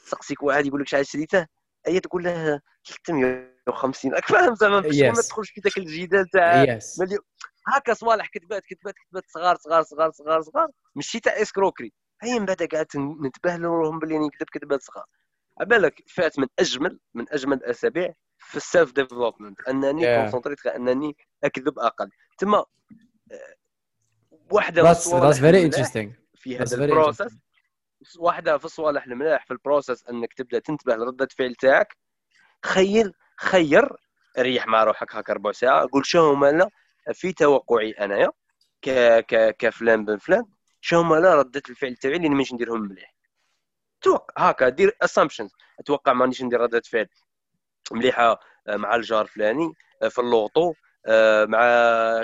تسقسيك واحد يقول لك شحال شريته؟ ايا تقول له 350 راك فاهم زعما باش ما تدخلش في ذاك الجدال تاع مليون. هكا صوالح كذبات كذبات كذبات صغار صغار صغار صغار صغار ماشي تاع escroquerie هي من بعد قعدت نتباهلوا لهم باللي نكذب كذبات صغار. بالك فات من أجمل من أجمل الأسابيع في ال self development أنني yeah. concentr يت أنني أكذب أقل. تما آه، واحدة that's, that's very interesting. في هذا البروسيس واحدة في الصوالح الملاح في ال process إنك تبدأ تنتبه لردة الفعل تاعك. خيل خير ريح مع روحك هكا ربع ساعه قول شو هما في توقعي أنايا ك ك كفلان بن فلان شو هما ردة الفعل تاعي اللي مانيش نديرهم مليح. توقع هكا دير assumptions أتوقع مانيش ندير ردة فعل مليحة آه، مع الجار الفلاني آه، في اللوطو آه، مع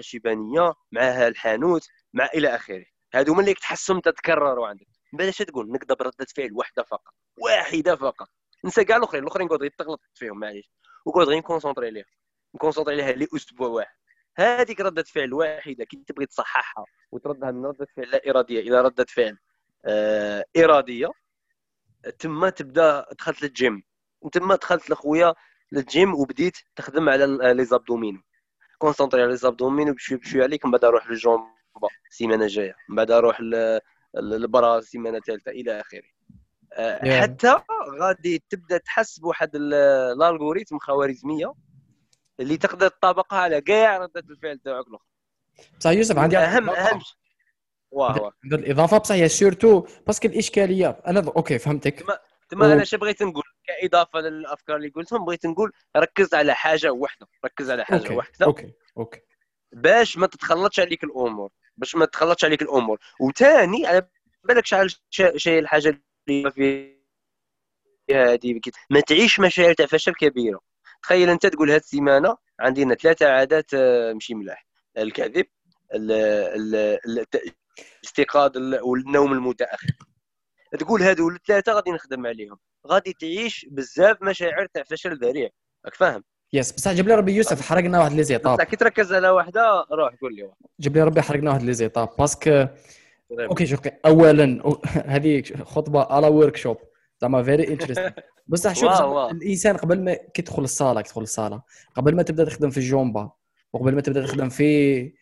شيبانية مع الحانوت مع إلى آخره. هادو من اللي تحسهم تتكرروا عندك. من بعد اش تقول؟ نقدر بردة فعل واحدة فقط. واحدة فقط. نسى كاع الأخرين. الأخرين قعد تغلط فيهم معليش. وقعد غير نكونسونطري عليها نكونسونطري عليها لأسبوع واحد. هذيك ردة فعل واحدة. كي تبغي تصححها وتردها من ردة فعل لا إرادية إلى ردة فعل آه إرادية تما تبدأ دخلت للجيم. وتما دخلت لخويا للجيم وبديت تخدم على les abdomens concentrer على les abdomens وبشوي بشوي عليك من بعد أروح لل jambes السيمانه الجايه من بعد أروح لل bras السيمانه الثالثة إلى آخره. آه حتى غادي تبدأ تحس بواحد ال algorithm خوارزمية اللي تقدر تطابقها على كاع ردة الفعل تاعك الأخرى. بصح يوسف عندي اهم أهم واه الاضافه بصح هي surtout parce que الإشكالية أنا okay فهمتك. تما أنا اش بغيت نقول كإضافة للأفكار اللي قلتهم بغيت نقول ركز على حاجة واحدة. ركز على حاجة okay. واحدة. okay okay. باش ما تتخلطش عليك الأمور. باش ما تتخلطش عليك الأمور. وثاني على بالك شحال شيء الحاجة اللي فيها هذه ما تعيش مشاعر تاع فشل كبيرة. تخيل أنت تقول هاد السيمانة عندنا ثلاثة عادات آه، مشي ملاح. الكذب الاستيقاظ والنوم المتأخر. تقول هادو الثلاثة غادي نخدم عليهم. غادي تعيش بزاف مشاعر تاع فشل ذريع. راك فاهم؟ yes بصح جاب لي ربي يوسف حرقنا واحد les étapes كي تركز على واحدة روح قول لي جاب لي ربي حرقنا واحد les étapes parce que okay شوف اولا هذه خطبة على workshop زعما very interesting بصح شوف الإنسان قبل ما كيدخل الصالة كيدخل الصالة قبل ما تبدأ تخدم في ال jambes وقبل ما تبدأ تخدم في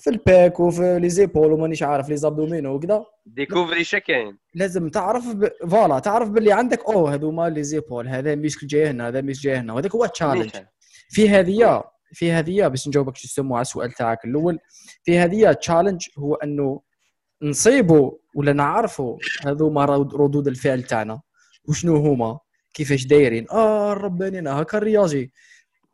في ال back وفي les épaules ومانيش عارف les abdominaux وكذا découvrir شكاين لازم تعرف ب... voilà تعرف باللي عندك أوه هذوما les épaules هذا muscle جاي هنا هذا muscle جاي هنا وهذاك هو ال challenge في هذه في هذه باش نجاوبك شو يسموا على السؤال تاعك الأول في هذه challenge هو إنه نصيبوا ولا نعرفوا هذوما ردود الفعل تاعنا. وشنو هما؟ كيفاش دايرين؟ آه ربانين هكا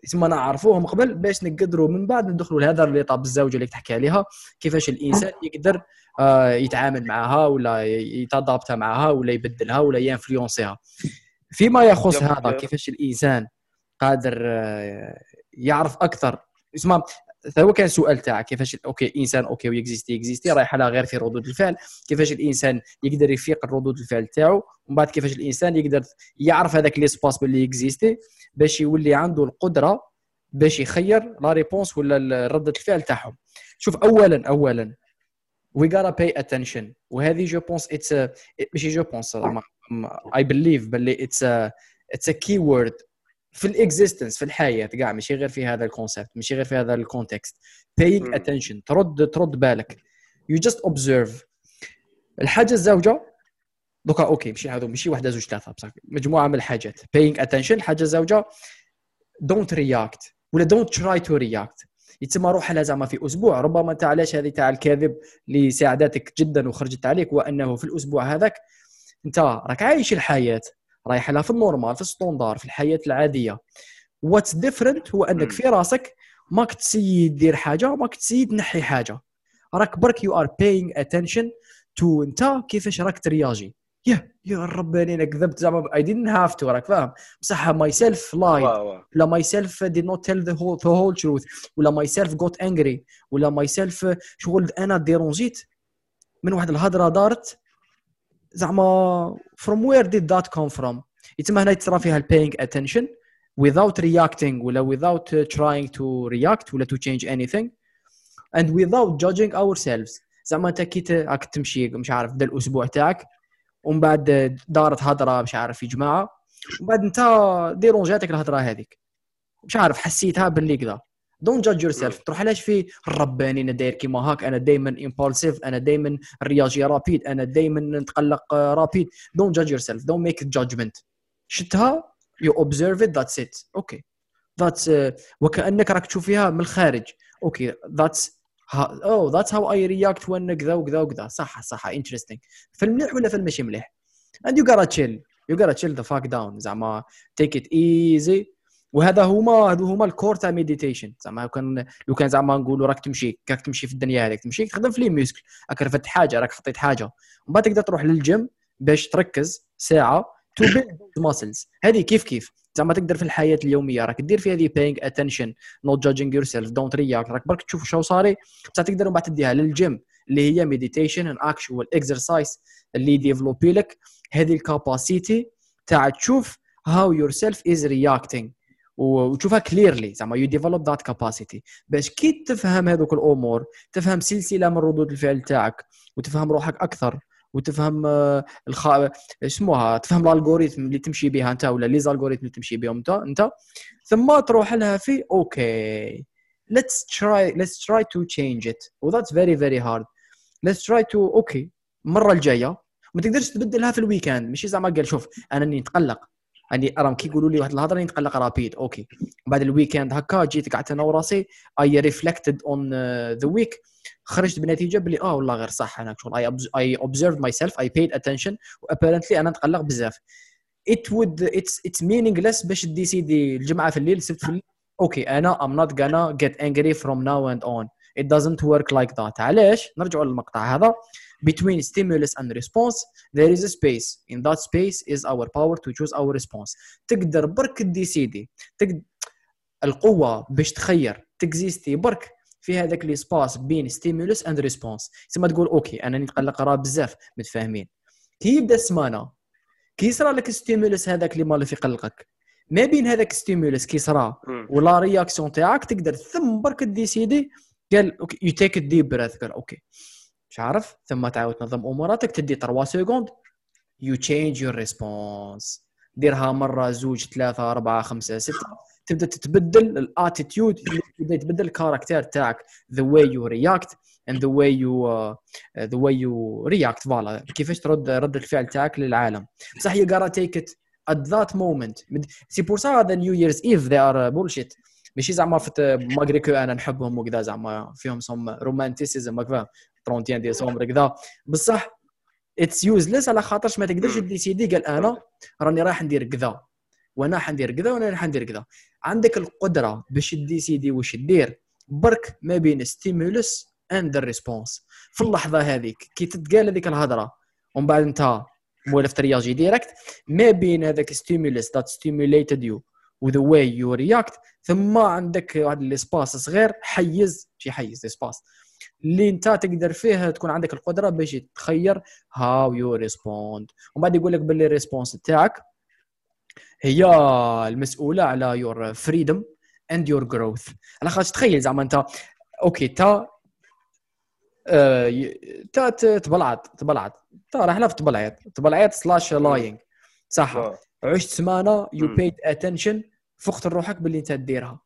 تسمى نعرفوهم قبل باش نقدروا من بعد ندخلوا لهذا l'étape الزوجه اللي تحكي عليها كيفاش الإنسان يقدر آه، يتعامل معها ولا يتضابط معها ولا يبدلها ولا ي influencer ها. فيما يخص هذا كيفاش الإنسان قادر آه، يعرف أكثر. اسمع هو كان سؤال تاعك كيفاش okay إنسان okay وي existe existe رايح على غير في ردود الفعل. كيفاش الإنسان يقدر يفيق ردود الفعل تاعو؟ ومن بعد كيفاش الإنسان يقدر يعرف هذاك l'espace باللي existe باش يولي عنده القدرة باش يخير la réponse ولا ردة الفعل تاعهم. شوف اولا اولا we gotta pay attention. وهذه je pense it's ماشي je pense I believe باللي it's it's a key word في ال existence في الحياة كاع ماشي غير في هذا ال concept ماشي غير في هذا ال context. Paying attention ترد ترد بالك. You just observe. الحاجة الزوجة دوكا okay ماشي هذو ماشي واحدة زوج ثلاثة بصح. مجموعة من الحاجات. Paying attention الحاجة الزوجة don't react ولا don't try to react. يتسمى روح لها زعما في أسبوع. ربما أنت علاش هذه تاع الكاذب اللي ساعدتك جدا وخرجت عليك وأنه في الأسبوع هذاك أنت راك عايش الحياة. رايح لها في ال normal في ال standard في الحياة العادية. what's different هو أنك في راسك ماك تسيد دير حاجة وماك تسيد تنحي حاجة. راك برك you are paying attention to انت كيفاش راك ترياجي. يا يا رباني أنا كذبت زعما I didn't have to راك فاهم؟ بصح myself lied ولا myself did not tell the whole the whole truth ولا myself got angry ولا ماي سيلف شغل أنا dérangé ت. من واحد الهضرة دارت زعما from where did that come from? يتم هنا تصرا فيها paying attention without reacting ولا without trying to react ولا to change anything and without judging ourselves. زعما انت كي راك تمشي مش عارف بدا الأسبوع تاعك ومن بعد دارت هضرة مش عارف في جماعة ومن بعد انت dérangé اتك الهضرة هذيك. مش عارف حسيتها باللي كذا don't judge yourself تروح علاش في رباني أنا داير كيما هاك أنا دائما impulsif أنا دائما réagi rapide أنا دائما نتقلق rapide don't judge yourself don't make judgment شتها you observe it that's it okay that's وكأنك راك تشوف فيها من الخارج. okay that's oh that's how I react when كذا وكذا وكذا. صح صح. interesting في المليح ولا في المشي مليح؟ And you gotta chill. You gotta chill the fuck down. زعما take it easy. وهذا هما هذو هما ال core تاع meditation زعما لو كان لو كان زعما نقولوا راك تمشي راك تمشي في الدنيا هذيك تمشي تخدم في les muscles راك رفدت حاجة راك حطيت حاجة. ومن بعد تقدر تروح للجيم باش تركز ساعة to build muscles هذه كيف كيف؟ زعما تقدر في الحياة اليومية راك دير في هذه attention not judging yourself don't react راك برك تشوف شو صاري بصح تقدر من بعد تديها للجيم اللي هي meditation an actual exercise اللي développe لك هذه ال capacité تاع تشوف how yourself is reacting وتشوفها clearly زعما you develop that capacity باش كي تفهم هذوك الأمور تفهم سلسلة من ردود الفعل تاعك وتفهم روحك أكثر وتفهم آه، الخ... اسمها تفهم ال algorithm اللي تمشي بها أنت ولا les algorithmes اللي تمشي بهم أنت أنت ثم تروح لها في okay let's try let's try to change it. و that's very very hard. To okay المره الجاية ما تقدرش تبدلها في ال week-end ماشي زعما قال شوف أنا اني نتقلق يعني راهم كي يقولوا لي واحد الهضرة نتقلق rapide okay. بعد ال week-end هكا جيت قعدت أنا وراسي. I reflected on the week خرجت بنتيجة بلي آه والله غير صح أنا شغل. I observe myself I paid attention و apparently أنا نتقلق بزاف. it would it's it's meaningless باش décider الجمعة في الليل السبت في الليل. okay أنا I'm not gonna get angry from now and on it doesn't work like that. علاش؟ نرجعوا للمقطع هذا. Between stimulus and response there is a space. In that space is our power to choose our response. تقدر برك décider تقدر القوة باش تخير. ت existe برك في هذاك l'espace بين stimulus and response تسمى تقول okay أنا نتقلق راه بزاف. متفاهمين. كي يبدأ السمانة كي يصرى لك stimulus هذاك اللي مالف يقلقك ما بين هذاك stimulus كي صرا و la réaction تاعك تقدر ثم برك décider قال okay you take deep breath قال okay. مش عارف ثم تعاود تنظم أموراتك تدي 3 secondes you change your response ديرها مرة زوج ثلاثة أربعة خمسة ستة. تبدأ تتبدل ال attitude يبدا يتبدل ال caractère تاعك. the way you react and the way you the way you react voilà. كيفاش ترد رد الفعل تاعك للعالم. صح you gotta take it at that moment. c'est pour ça the New Year's Eve they are bullshit ماشي زعما malgré que أنا نحبهم وكذا زعما فيهم some romanticism 31 ديسمبر كذا. بصح it's useless على خاطرش ما تقدرش décider قال أنا راني رايح ندير كذا وأنا حندير كذا وأنا راح ندير كذا. عندك القدرة باش décider واش دير برك ما بين stimulus and response في اللحظة هذيك كي تتقال هذيك الهضرة ومن بعد انت مولف تréagir direct ما بين هذاك stimulus that stimulated you و the way you react ثم عندك واحد ال espace صغير حيز شي حيز espace. اللي انت تقدر فيه تكون عندك القدرة باش تخير هاو يو ريسبوند ومن بعد يقول لك باللي الريسبونس تاعك هي المسؤولة على يور فريدم اند يور جروث على خاطر تخيل زعما انت أوكي تا آه، تا تبلعت تبلعت. تا راح في تبلعت. تبلعت سلاش لاينغ صح. عشت سمانة يو بيد اتنشن فقت روحك باللي انت ديرها.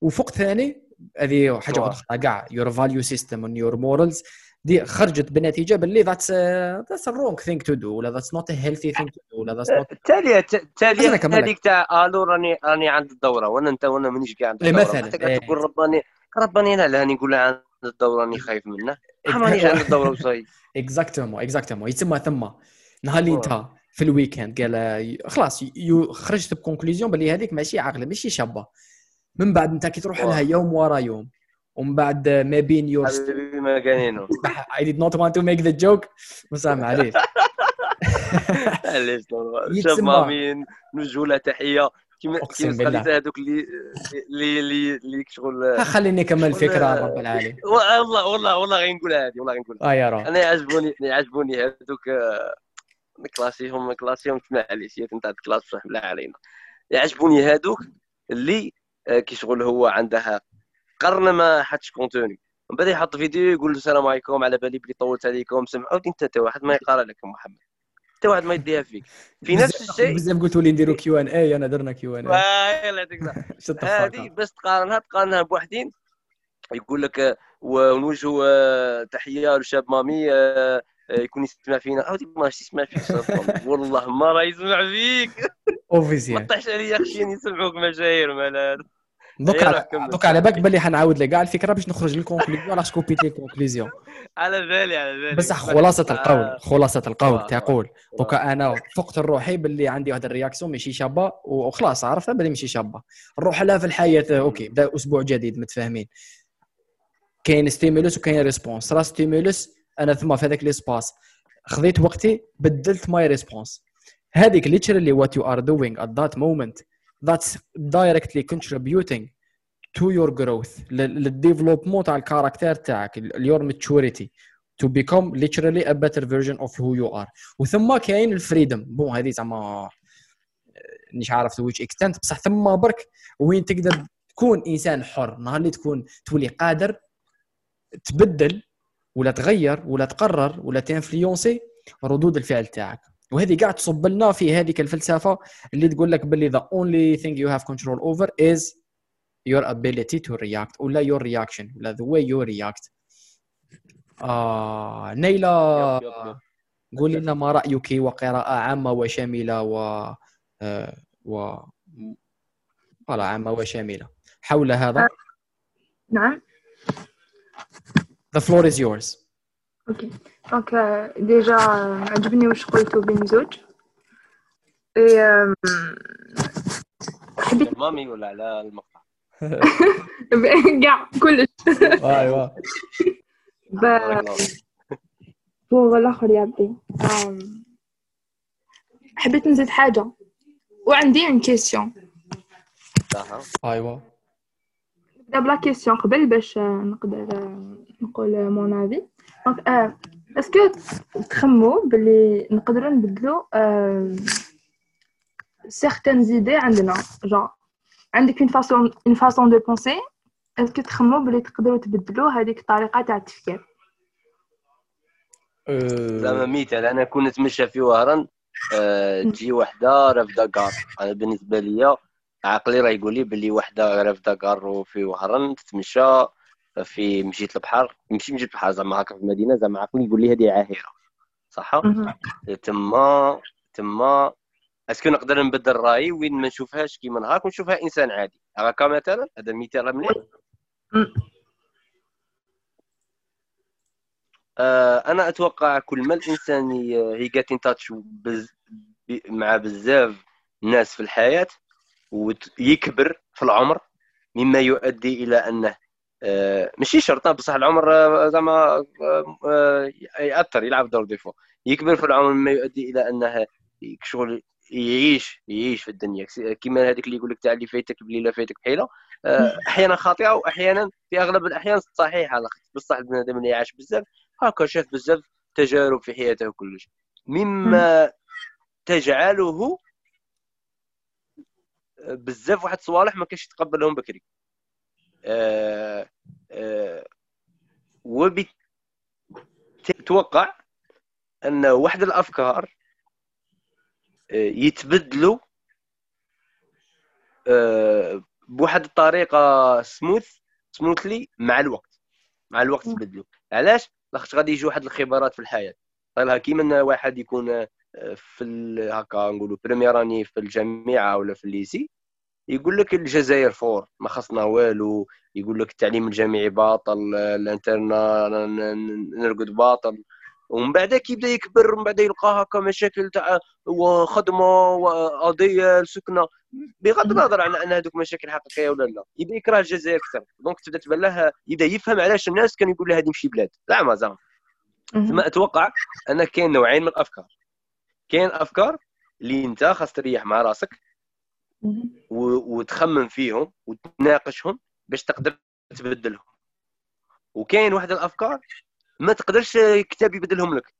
وفوق ثاني هذه حاجة أخرى كاع يور فاليو سيستم اند يور مورالز دي خرجت بنتيجة باللي ذاتس ذاتس رونغ ثينك تو دو ولا ذاتس نوت هيلثي ثينك تو دو ولا ذاتس نوت التاليه التاليه هذيك تاع آلو راني راني عند الدورة وأنا أنت وأنا مانيش كاع عند إيه، الدورة. مثلا إيه. تقول رباني رباني لا لا نقول عند الدورة راني خايف منه. مانيش عند الدورة وصاي اكزاكتومون اكزاكتومون يتسمى ثم. نهار اللي انت في الويكند قال خلاص خرجت بكونكلوزيون باللي هذيك ماشي عاقلة ماشي شابة. من بعد انت كي تروح لها يوم ورا يوم ومن بعد ما بين يور حبيبي ما كاينينو I did not want to make the joke. مسامح عليك. علاش شاب مامين نوجهوا له تحية. كيما كيما هذوك اللي اللي اللي اللي شغل خليني نكمل الفكرة رب العالمين. والله والله والله غير نقولها هذه والله غير نقولها آه يا رب. أنا يعجبوني يعجبوني هذوك كلاسيهم كلاسيهم تسمع عليه سيت نتاع الكلاس بصح لا علينا. يعجبوني هذوك اللي آه، كي شغل هو عندها قرن ما حطش كونتوني. من بعد يحط فيديو يقول السلام عليكم على بالي بلي طولت عليكم سمعوا انت حتى واحد ما يقرا لك محمد. حتى واحد ما يديها فيك. في نفس الشيء بزاف قلتوا لي نديروا كيو ان اي انا درنا كيو ان اي يلا يعطيك هذه بس تقارنها تقارنها بوحدين. يقول لك ونوجهوا آه، تحية لشاب مامي آه، آه، يكون يسمع فينا. عاودي ما يسمع فيك والله ما راه يسمع فيك. اوفيسيال ما طيحش عليا خشين يسمعوك مشاهير مال دوك دوك على بالك باللي حنعاود لك. كاع الفكرة باش نخرج للكونكلوزيون راح كوبيتي الكونكلوزيون على بالي على بالي. بصح خلاصة القول خلاصة القول تقول. دوكا أنا فقت روحي باللي عندي واحد الرياكسيون ماشي شابة وخلاص عرفت؟ باللي ماشي شابة. نروح لها في الحياة أوكي بدأ أسبوع جديد متفاهمين. كاين stimulus وكاين response راه stimulus أنا ثم في هذاك l'espace خذيت وقتي بدلت my response هذيك literally what you are doing at that moment. That's directly contributing to your growth. لل développement تاع ال caractère تاعك your maturity. To become literally a better version of who you are. وثم كاين ال freedom bon هذه زعما مش عارف to which extent بصح ثم برك وين تقدر تكون إنسان حر. نهار اللي تكون تولي قادر تبدل ولا تغير ولا تقرر ولا تنفلونسي ردود الفعل تاعك. وهذه قاعد تصب لنا في هذيك الفلسفة اللي تقول لك باللي the only thing you have control over is your ability to react ولا your reaction ولا the way you react. آه نيلة قول لنا ما رأيك وقراءة عامة وشاملة و آه و عامة وشاملة حول هذا؟ نعم. The floor is yours. okay donc déjà عجبني واش قلتو بين زوج اي حبيت مامي ولا على المقطع كاع كلش ايوا bon الآخر يا عبدي حبيت نزيد حاجة وعندي une question ايوا نبدا ب la question قبل باش نقدر نقول mon avis donc est-ce que تخمو بلي نقدروا نبدلو certaines idées عندنا؟ genre عندك une façon une façon de penser est-ce que تخمو بلي تقدروا تبدلوا هذيك الطريقة تاع التفكير؟ زعما مثال أنا كون نتمشى في وهران أه تجي وحدة رافدة كار. أنا بالنسبة ليا عقلي راه يقول لي بلي وحده رافده كار وفي وهران تتمشى في مشيت للبحر مشي مشيت للبحر زعما هكا في المدينة زعما عقلي يقول لي هذه عاهرة. صح؟ تما تما est-ce que نقدر نبدل رأيي وين ما نشوفهاش كيما نهار ونشوفها إنسان عادي. هكا مثلا؟ هذا المثال مليح؟ آه، أنا أتوقع كل ما الإنسان هي جات ان تاتش مع بزاف ناس في الحياة ويكبر في العمر مما يؤدي إلى أنه آه، ماشي شرط بصح العمر آه، زعما يأثر يلعب دور ديفو يكبر في العمر مما يؤدي إلى أنه شغل يعيش يعيش في الدنيا. كيما هذيك اللي يقول لك تاع اللي فايتك بليلة فايتك بحيلة. أحيانا خاطئة وأحيانا في أغلب الأحيان صحيحة بصح البنادم اللي عاش بزاف هكا شاف بزاف تجارب في حياته وكلش مما تجعله بزاف واحد صوالح ما كانش يتقبلهم بكري. أه أه وبتوقع أن واحد الأفكار آه، يتبدلوا آه، بواحد الطريقة smooth smoothly مع الوقت مع الوقت تبدلوا. علاش؟ لاخاطش غادي يجي واحد الخبرات في الحياة. طيب كيما واحد يكون آه، في هكا نقولوا première année في الجامعة ولا في ال lycée يقول لك الجزائر fort ما خصنا والو. يقول لك التعليم الجامعي باطل ال internat نرقد باطل. ومن بعد كيبدا يكبر ومن بعد يلقى هكا مشاكل تاع خدمه وقضية السكنه بغض النظر عن ان هذوك مشاكل حقيقية ولا لا يبدا يكره الجزائر أكثر. دونك تبدا تبان له يبدا يفهم علاش الناس كانوا يقول له هذه مشي بلاد. زعما زعما. ثم أتوقع أن كاين نوعين من الأفكار. كاين أفكار اللي أنت خاص تريح مع راسك وتخمم فيهم وتناقشهم باش تقدر تبدلهم. وكاين واحد الأفكار ما تقدرش كتاب يبدلهم لك.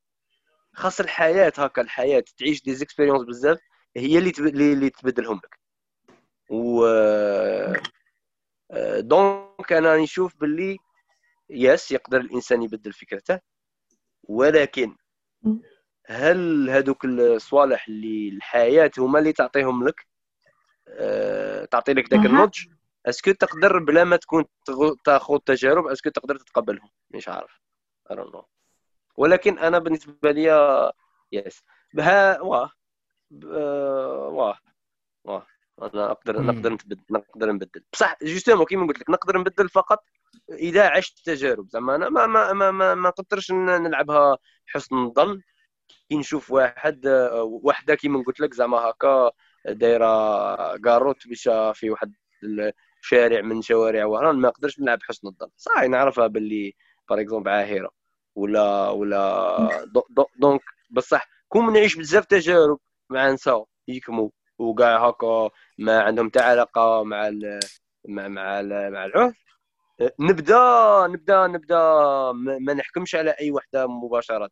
خاص الحياة هكا الحياة تعيش des expériences بزاف هي اللي اللي تبدلهم لك. و donc أنا نشوف باللي yes يقدر الإنسان يبدل فكرته ولكن هل هذوك الصوالح اللي الحياة هما اللي تعطيهم لك؟ أه تعطي لك ذاك النضج؟ est-ce que تقدر بلا ما تكون تاخذ تجارب est-ce que تقدر تتقبلهم؟ مش عارف. I ولكن أنا بالنسبة لي yes بها واه. واه. واه. أنا أقدر نقدر نتبدل نقدر نبدل. بصح justement كيما قلت لك نقدر نبدل فقط إذا عشت تجارب. زعما أنا ما ما ما ما, ما نقدرش نلعبها حسن الظن. كي نشوف واحد وحده كيما قلت لك زعما هكا دايرة كاروت باش في واحد الشارع من شوارع وهران ما نقدرش نلعب حسن الظن. صحيح نعرفها باللي par exemple عاهرة ولا ولا donc بصح كون نعيش بزاف تجارب مع نساء يكموا وكاع هكا ما عندهم حتى علاقة مع ال مع مع ال مع العهد نبدا نبدا نبدا ما نحكمش على أي وحدة مباشرة.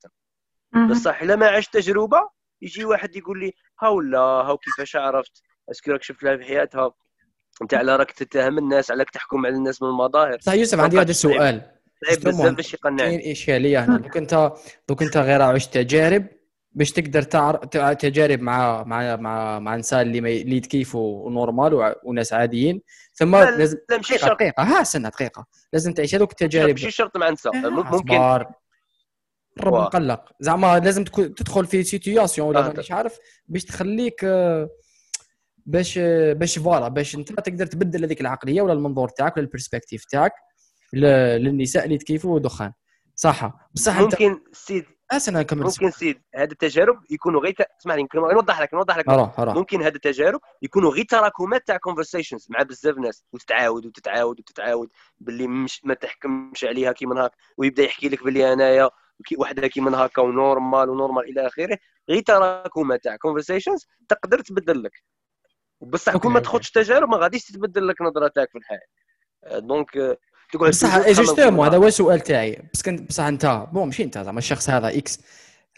بصح إلا ما عشت تجربة يجي واحد يقول لي ها ولا ها كيفاش عرفت؟ est-ce que راك شفت لها في حياتها؟ أنت على راك تتهم الناس عليك تحكم على الناس من المظاهر. صح يوسف عندي هذا السؤال. بزاف باش يقنعني. كاين اشكاليه هنا. دوك أنت دوك أنت غير عشت تجارب باش تقدر تعرف تجارب مع مع مع مع نساء اللي ما اللي يتكيفوا normal وناس عاديين. ثم لا لازم لا ماشي شرط. دقيقة. ها استنى دقيقة. لازم تعيش هذوك التجارب. ماشي شرط مع نساء ممكن رب مقلق. زعما لازم تدخل في situation ولا آه مانيش عارف باش تخليك آه، باش باش voilà باش انت تقدر تبدل هذيك العقلية ولا المنظور تاعك ولا ال perspective تاعك للنساء اللي تكيفوا دخان. صح بصح ممكن سيد استنى كمل ممكن سيد هذه التجارب يكونوا غير اسمعني نوضح لك نوضح لك. أروح أروح. ممكن هذه التجارب يكونوا غير تراكمات تاع conversations مع بزاف ناس وتتعاود وتتعاود وتتعاود باللي مش ما تحكمش عليها كيما هاك ويبدأ يحكي لك باللي أنايا وحده كيما هاكا و normal و normal إلى آخره غير تراكمات تاع conversations تقدر تبدل لك. بصح كون ما تاخذش تجارب ما غاديش تتبدل لك نظرتك في الحياة. donc تقعد بصح justement هذا هو السؤال تاعي. بس كنت بصح أنت bon ماشي أنت زعما الشخص هذا X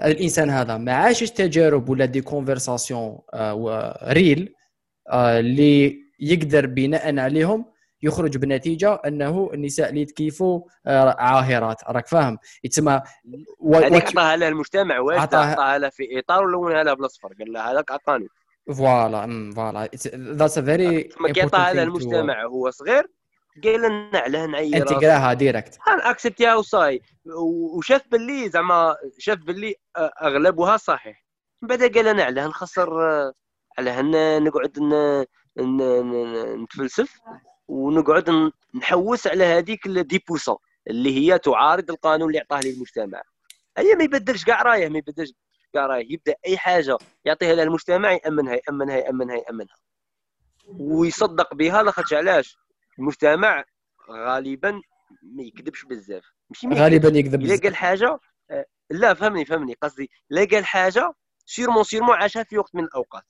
الإنسان هذا ما عاشش تجارب ولا des conversations réelles اللي يقدر بناء عليهم يخرج بنتيجة أنه النساء اللي تكيفوا آه، عاهرات. راك فاهم؟ يتسمى هذيك عطاها لها المجتمع واش عطاها لها في إطار ولونها لها بالأصفر؟ قال لها هذاك عطاني. فوالا فوالا. ذاتس ا فيري ما كيعطاها لها المجتمع هو صغير قال لنا علاه نعير أنت قراها ديريكت اكسبتيها وصاي وشاف باللي زعما شاف باللي أغلبها صحيح. من بعد قال أنا علاه نخسر علاه نقعد نتفلسف. ونقعد نحوس على هذيك دي بوسون اللي هي تعارض القانون اللي عطاه لي المجتمع هي ما يبدلش كاع رايه ما يبدلش كاع رايه. يبدأ أي حاجة يعطيها لها المجتمع يأمنها يأمنها يأمنها يأمنها. ويصدق بها لاخاطش علاش؟ المجتمع غالبا ما يكذبش بزاف. ماشي ما غالبا. يكذب إلا. قال حاجة آه، لا فهمني فهمني. قصدي إلا قال حاجة sûrement sûrement عاشها في وقت من الأوقات.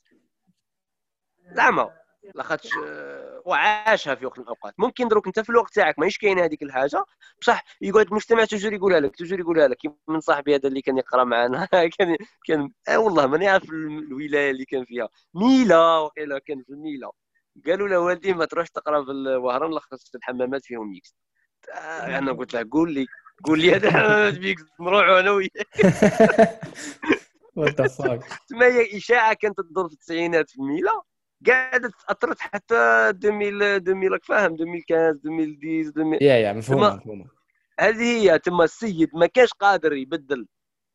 زعما لاخاطش آه، وعاشها في وقت من الأوقات. ممكن دروك أنت في الوقت تاعك ماهيش كاينة هذيك الحاجة بصح يقعد المجتمع toujours يقولها لك toujours يقولها لك من صاحبي هذا اللي كان يقرأ معنا كان كان آه والله ماني عارف الولاية اللي كان فيها. ميلا وقيلا كان في الميلا قالوا له والدي ما تروحش تقرأ في الوهران لاخاطش الحمامات فيهم mix. آه، أنا قلت له قول لي قول لي هذا حمامات mix نروحوا أنا وياك تما هي إشاعة كانت تدور في التسعينات في الميلا قاعدة اثرت حتى 2000 2000 راك فاهم 2015 2010 2000 يا يا مفهومه مفهومه هذه هي تما السيد ما كانش قادر يبدل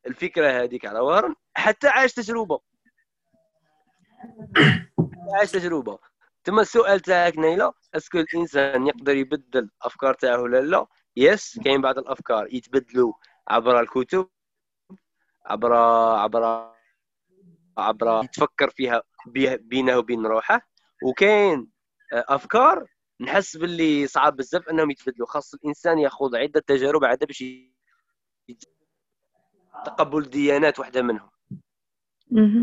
الفكرة هذيك على وهران حتى عاش تجربة. عاش تجربة. تما السؤال تاعك نيلة أسكو الإنسان يقدر يبدل الأفكار تاعه ولا لا؟ يس كاين بعض الأفكار يتبدلوا عبر الكتب عبر عبر عبر يتفكر فيها بينه وبين روحه. وكاين آه، أفكار نحس باللي صعب بزاف أنهم يتبدلوا خاص الإنسان ياخذ عدة تجارب عاد باش تقبل ديانات واحدة منهم.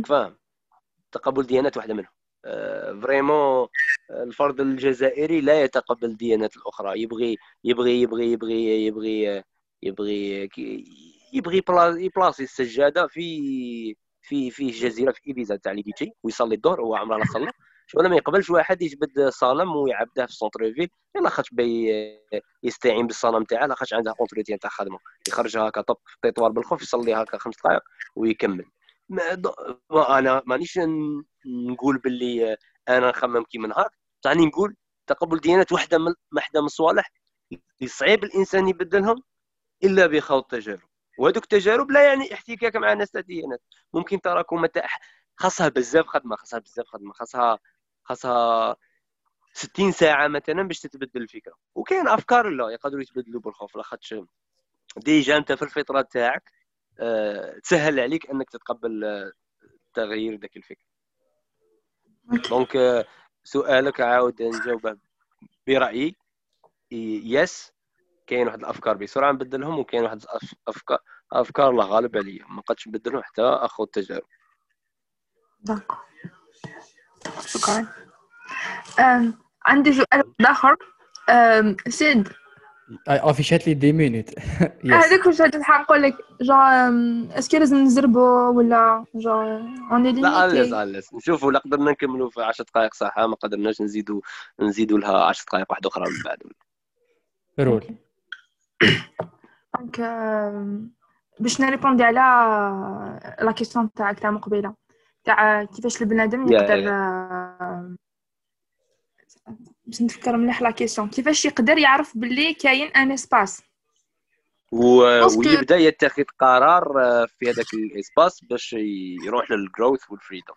فاهم تقبل ديانات واحدة منهم. vraiment الفرد الجزائري لا يتقبل الديانات الأخرى. يبغي يبغي يبغي يبغي يبغي يبغي يبغي بلا- يبلاصي السجادة في في في جزيرة في إيبيزا تاع les beach ويصلي الظهر هو عمره لا صلى. ولا ما يقبلش واحد يجبد صنم ويعبده في ال centre-ville الا خاطش يستعين بالصنم تاعه لاخاطش عنده entretien تاع خدمه يخرجها هكا طب في التطوار بالخوف يصلي هكا خمس دقائق ويكمل. ما أنا مانيش نقول باللي أنا نخمم كيما نهار تعني نقول تقبل ديانات واحدة من واحدة من الصوالح اللي صعيب الإنسان يبدلهم إلا بخوض تجارب. وهذوك التجارب لا يعني احتكاك مع ناس تاع ديانات ممكن تراكم تاع خاصها بزاف خدمة خاصها بزاف خدمة خاصها خاصها 60 ساعة مثلا باش تتبدل الفكرة. وكاين أفكار لا يقدروا يتبدلوا بالخف لاخاطش déjà أنت في الفطرة تاعك آه، تسهل عليك أنك تتقبل آه، تغيير ذاك الفكر. donc آه، سؤالك عاود نجاوبه برأيي. yes كاين واحد الأفكار بسرعة نبدلهم وكاين واحد الأف- افكار لا غالب عليا ما قدش نبدلهم حتى أخذ تجارب داكو شكرا. عندي سؤال أم، سيد. افيشات لي دي مينوت هذاك واش هاد الحق؟ نقول لك أم، اسكو لازم نزربو ولا جون اوني لا ليميتي أليس نشوفوا لا قدرنا نكملوا في 10 دقائق صح؟ ما قدرناش نزيدوا نزيدوا لها 10 دقائق واحدة أخرى من بعد. رول. دونك أم، باش نريبوندي على la question تاعك تاع مقبله تاع كيفاش البنادم يقدر. أم، باش نتفكر مليح la question كيفاش يقدر يعرف باللي كاين un espace و... ويبدا يتخذ قرار آه، في هذاك ال espace باش يروح لل growth وال freedom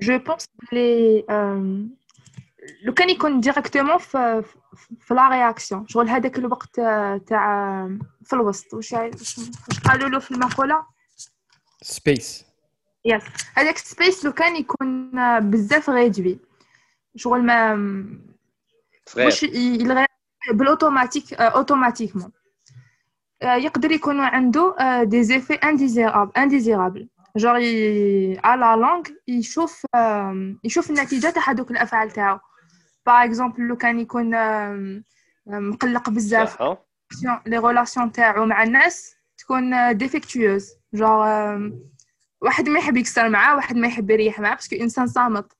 je pense بلي لو كان يكون directement في في la réaction شغل هذاك الوقت آه، تاع في الوسط. واش واش قالوا له في المقولة؟ سبيس يس هذاك ال space لو كان يكون آه، بزاف réduit شغل ما واش بالاوتوماتيك آه، automatiquement آه، يقدر يكون عنده des effets indésirables indésirables genre على long يشوف يشوف النتيجة تاع هذوك الأفعال تاعو. par exemple لو كان يكون مقلق بزاف؟ les relations تاعو مع الناس تكون défectueuses genre واحد ما يحب يكسر معاه واحد ما يحب يريح معاه parce que انسان صامت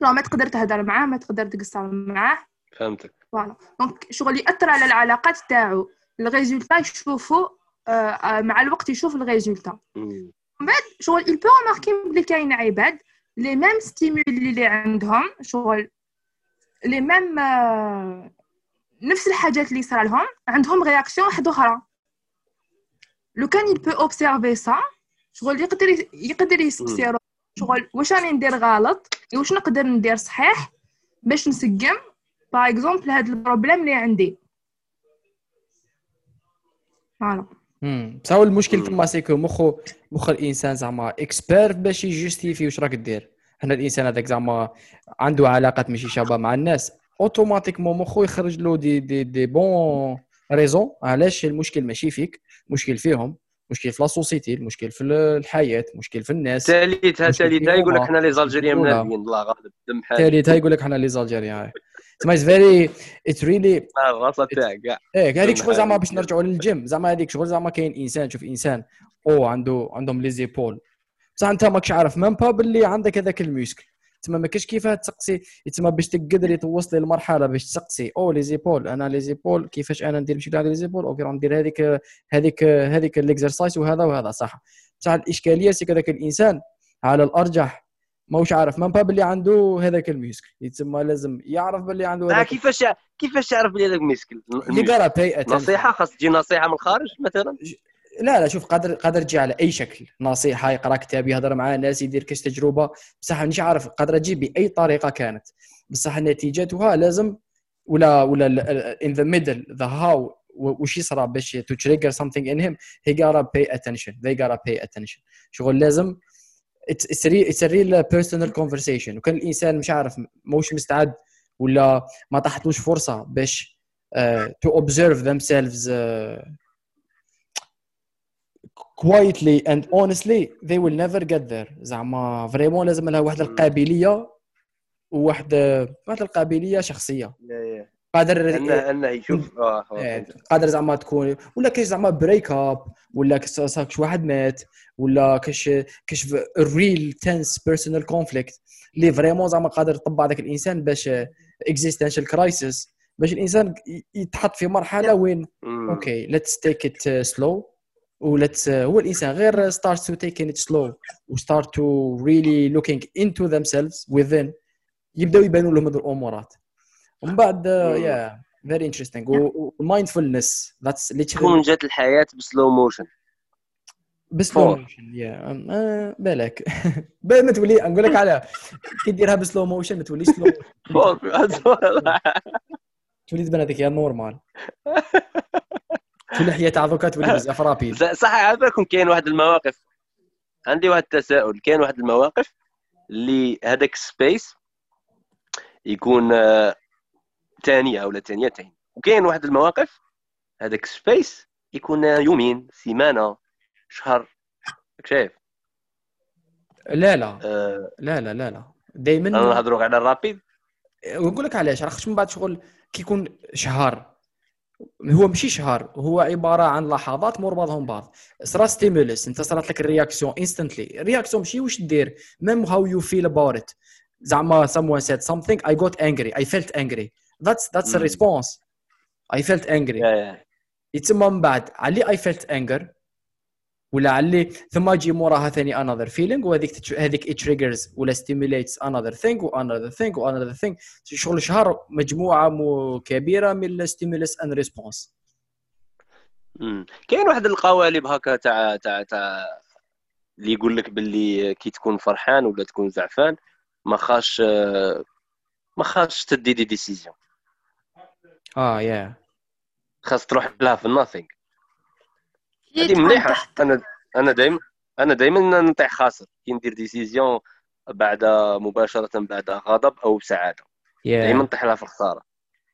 لو ما تقدر تهدر معاه ما تقدر تقصر معاه فهمتك voilà donc شغل ياثر على العلاقات تاعو ال résultat يشوفو مع الوقت يشوف ال résultat مم. شغل il peut remarquer بلي كاين عباد les mêmes stimuli اللي عندهم شغل les mêmes نفس الحاجات اللي صار لهم. عندهم réaction واحدة أخرى. لو كان peut observer ça شغل يقدر يقدر يسقسي شغل واش راني ندير غلط واش نقدر ندير صحيح باش نسقم؟ par exemple هاد ال problème اللي عندي. voilà بصح هو المشكل. تما c'est que مخو مخ الإنسان زعما expert باش يجوستيفي واش راك دير. هنا الانسان هذاك زعما عنده علاقات ماشي شابة مع الناس. automatiquement مخو يخرج له des des des bonnes raisons علاش المشكل ماشي فيك؟ مشكل فيهم مشكل في la société المشكل في الحياة مشكل في الناس ثالثها ثالثها يقول لك. حنا les Algériens. ملاذين الله غالب دم حالي. ثالث يقول لك حنا les Algériens تسمى it's very it's really الراسه تاعك كاع إيه هذيك شغل زعما. باش نرجعوا للجيم. زعما هذيك شغل زعما كاين إنسان شوف إنسان أو عنده عندهم les épaules بصح أنت ماكش عارف. même pas باللي عندك هذاك ال muscle تما ما كاش كيفاه تسقسي تما باش تقدري توصلي للمرحلة باش تسقسي. أو les épaules. أنا les épaules كيفاش أنا ندير بشكل les épaules؟ okay ندير هذيك هذيك هذيك ال exercise وهذا وهذا. صح. بصح الإشكالية c'est هذاك الإنسان على الأرجح ماهوش عارف. même pas باللي عنده هذاك ال muscle يتسمى لازم يعرف باللي عنده آه هذاك. كيفاش كيفاش تعرف بلي هذاك attention نصيحة خاص تجي نصيحة من الخارج مثلا؟ لا لا شوف قادر قادر تجي على أي شكل. نصيحة يقرا كتاب يهضر مع ناس يدير كاش تجربة. بصح مانيش عارف قادر تجي بأي طريقة كانت. بصح نتيجتها لازم ولا ولا in the middle the how وش يصرى باش to trigger something in him he gotta pay attention. They gotta pay attention. شغل لازم it's it's a real, personal conversation. وكان الإنسان مش عارف موش مستعد ولا ما طاحتلوش فرصة باش uh, to observe themselves uh, quietly and honestly they will never get there. زعما vraiment لازم لها واحد القابلية وواحد واحد القابلية شخصية. قادر انه انه يشوف آه آه، إيه،. قادر زعما تكون ولا كاش زعما break up ولا كاش واحد مات ولا كاش كاش real tense personal conflict اللي vraiment زعما قادر يطبع ذاك الإنسان باش existential crisis باش الإنسان يتحط في مرحلة وين. okay let's take it slow و let's هو الإنسان غير start to take it slow و start to really looking into themselves within يبداو يبانوا لهم هذو الأمورات. ومن بعد. yeah very interesting و mindfulness that's تكون جات الحياة ب slow motion ب slow. motion يا بالك. بال ما تولي نقول لك على كي ديرها ب slow motion ما توليش slow تولي تبان هذيك هي normale تولي حياه تاع دوكا تولي بزاف rapide صح على بالكم كاين واحد المواقف. عندي واحد التساؤل. كاين واحد المواقف اللي هذاك ال space يكون آه، ثانية ولا ثانيتين وكاين واحد المواقف هذاك ال space يكون آه، يومين سيمانة شهر. شايف؟ لا لا. آه، لا لا لا لا. دائما نهضروا على ال rapide؟ ونقول لك علاش. راك من بعد شغل كي يكون شهر. هو ماشي شهر هو عبارة عن لحظات مور بعضهم بعض. صرا stimulus انت صرات لك ال réaction instantly ال réaction ماشي واش دير؟ même how you feel about it زعما someone said something I got angry I felt angry. That's that's a response. I felt angry. yeah- yeah. يتسمى من بعد علي I felt anger. ولا علي ثم يجي موراها ثاني another feeling وهذيك هذيك triggers ولا stimulates another thing و another thing و another thing. شغل شهر مجموعة مو كبيرة من and response. مم. كاين واحد القوالب هكا تاع تاع تاع اللي يقول لك باللي كي تكون فرحان ولا تكون زعفان ما خاش ما خاش تدي des décisions آه يا خاص تروح لها في ال nothing هذه مليحة. أنا أنا دائما أنا دائما نطيح خاسر. كي ندير décision بعد مباشرة بعد غضب أو سعادة. دائما يا نطيح لها في الخسارة.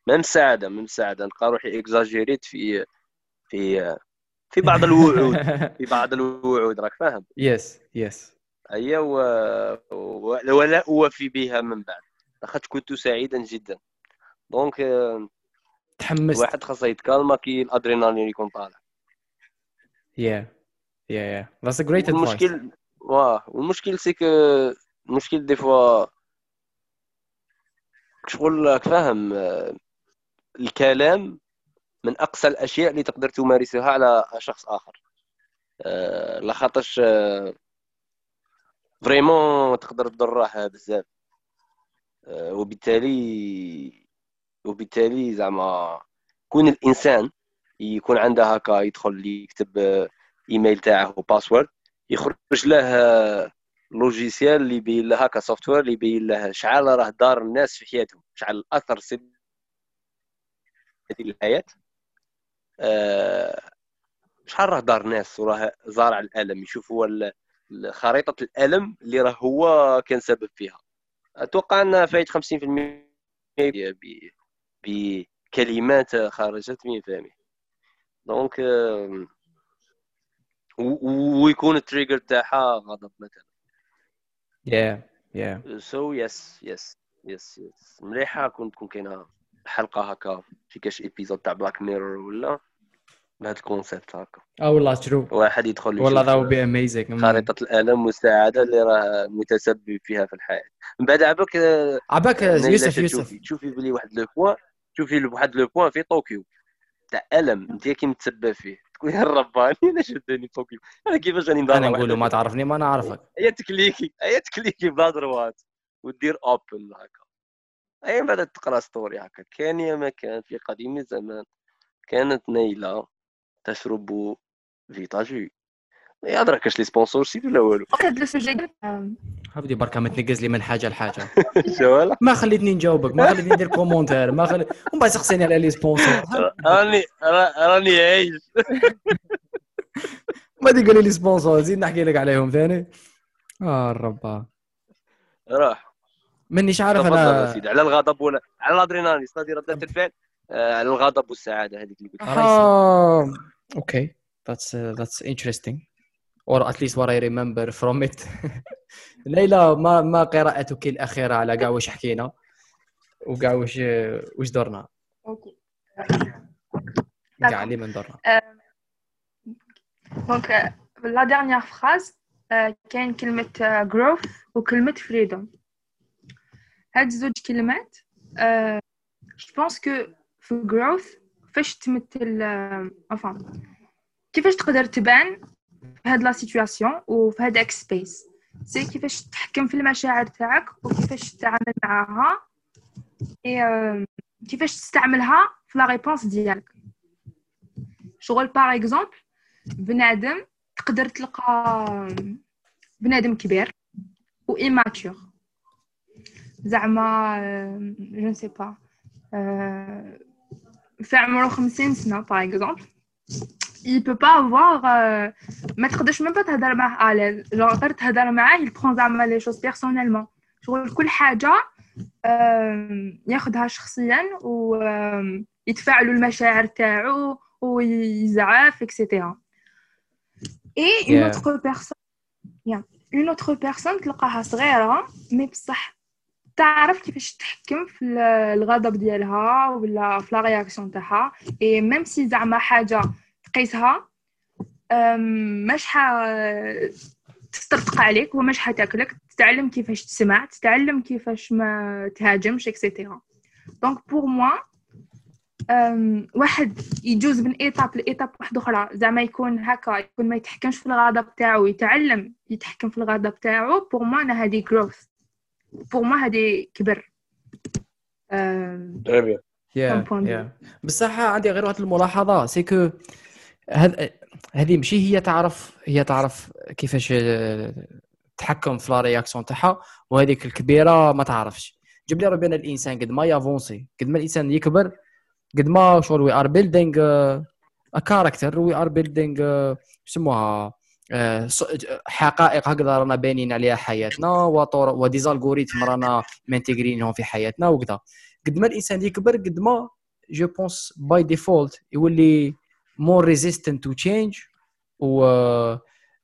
من السعاده من السعاده نلقى روحي اكزاجيريت في في في بعض الوعود. في بعض الوعود. راك فاهم؟ yes yes هي و... و... ولا اوفي بها من بعد. لقد كنت سعيدا جدا. donc تحمست. الواحد خاصه يتكالما كي الأدرينالين يكون طالع. yeah yeah yeah that's a great advice. والمشكل واه والمشكل c'est que المشكل des fois شغل راك فاهم آه، الكلام من أقصى الأشياء اللي تقدر تمارسها على شخص آخر. آه، لخاطرش vraiment تقدر تضره بزاف. آه، وبالتالي وبالتالي زعما كون الإنسان يكون عنده هكا يدخل يكتب آه، إيميل تاعه و password يخرج له آه، logiciel اللي يبين له هكا software اللي يبين له شحال راه دار الناس في حياتهم شحال اثر سلبي في الحياة. آه، شحال راه دار ناس وراه زارع الألم يشوف هو خريطة الألم اللي راه هو كان سبب فيها. أتوقع ان فايت 50% ب- بكلمات خرجت من فمه donc ويكون ال trigger تاعها غضب مثلا. yeah yeah so yes yes yes yes مليحة كون تكون كاينة حلقة هكا في كاش épisode تاع Black Mirror ولا؟ بهذا ال concept هكا. آه والله trop واحد يدخل والله would be amazing. خريطة الألم والسعادة اللي راه متسبب فيها في الحياة. من بعد عباك عباك يوسف يوسف تشوفي بلي واحد le point تشوفي واحد le point في طوكيو. تاع ألم أنت كي متسبب فيه. تقول يا رباني أنا شدني طوكيو أنا كيفاش راني ندار أنا نقول ما تعرفني ما نعرفك هي ت cliqui هي ت cliqui ب la droite ودير أوبن هكا. اي بعد تقرأ ستوري هكا. كان يا ما كان في قديم الزمان. كانت نيلة تشرب فيتاجي. يا دراك كاش لي سبونسورشيب ولا والو دونك هاد لو سوجي هبدي بركة ما تنقز لي من حاجة لحاجة. ما خليتني نجاوبك ما خليتني ندير كومونتير ما خلي ومن بعد سقسيني على لي سبونسور راني را- راني عايش ما دي قال لي سبونسور زيد نحكي لك عليهم ثاني. آه الربا راح. منيش عارف أنا؟ سيدي على الغضب ولا على الأدرينالين أستاذ ردة الفعل. آه، على الغضب والسعادة هذيك اللي قلت. آه okay. That's uh, that's interesting. Or at least what I remember from it. ليلى ما ما قراءتك الأخيرة على كاع واش حكينا وكاع واش واش درنا okay كاع اللي من درنا donc la dernière phrase كاين كلمة growth وكلمة freedom. هاد زوج كلمات je pense que في growth فاش تمثل enfin كيفاش تقدر تبان في هاد la situation وفي هذاك space c'est كيفاش تحكم في المشاعر تاعك وكيفاش تتعامل معاها اي كيفاش تستعملها في la réponse ديالك. شغل par exemple بنادم تقدر تلقى بنادم كبير و immature. زعما je sais pas في عمره 50 سنة par exemple il peut pas avoir euh, ما تقدرش même pas تهضر معاه على genre تهضر معاه il prend زعما les choses personnellement. شغل كل حاجة آم، ياخدها شخصيا ويتفاعلوا المشاعر تاعو ويزعف et cetera et une Yeah. autre personne y a une autre personne تلقاها صغيرة mais بصح تعرف كيفاش تحكم في ال- الغضب ديالها ولا في la réaction تاعها. et même si زعما حاجة تقيسها أم، ماش ح تسترتق عليك وماش حتاكلك تتعلم كيفاش تسمع تتعلم كيفاش ما تهاجمش et cetera donc pour moi واحد يجوز من étape ل étape واحدة أخرى. زعما يكون هكا يكون ما يتحكمش في الغضب تاعو يتعلم يتحكم في الغضب تاعو pour moi أنا هذه growth pour moi هذه كبر. بصح عندي غير واحد الملاحظة c'est que هذ- هذه ماشي هي تعرف هي تعرف كيفاش آه، تحكم في la réaction تاعها وهذيك الكبيرة ما تعرفش. جيب لي ربي أنا الإنسان قد ما ي avancer قد ما الإنسان يكبر قد ما شغل we are building a character we are building يسموها آه، ص- حقائق هكذا رانا بانين عليها حياتنا و tout و des algorithmes رانا م intégr ينهم في حياتنا وكذا. قد ما الإنسان يكبر قد ما je pense by default يولي more resistant to change و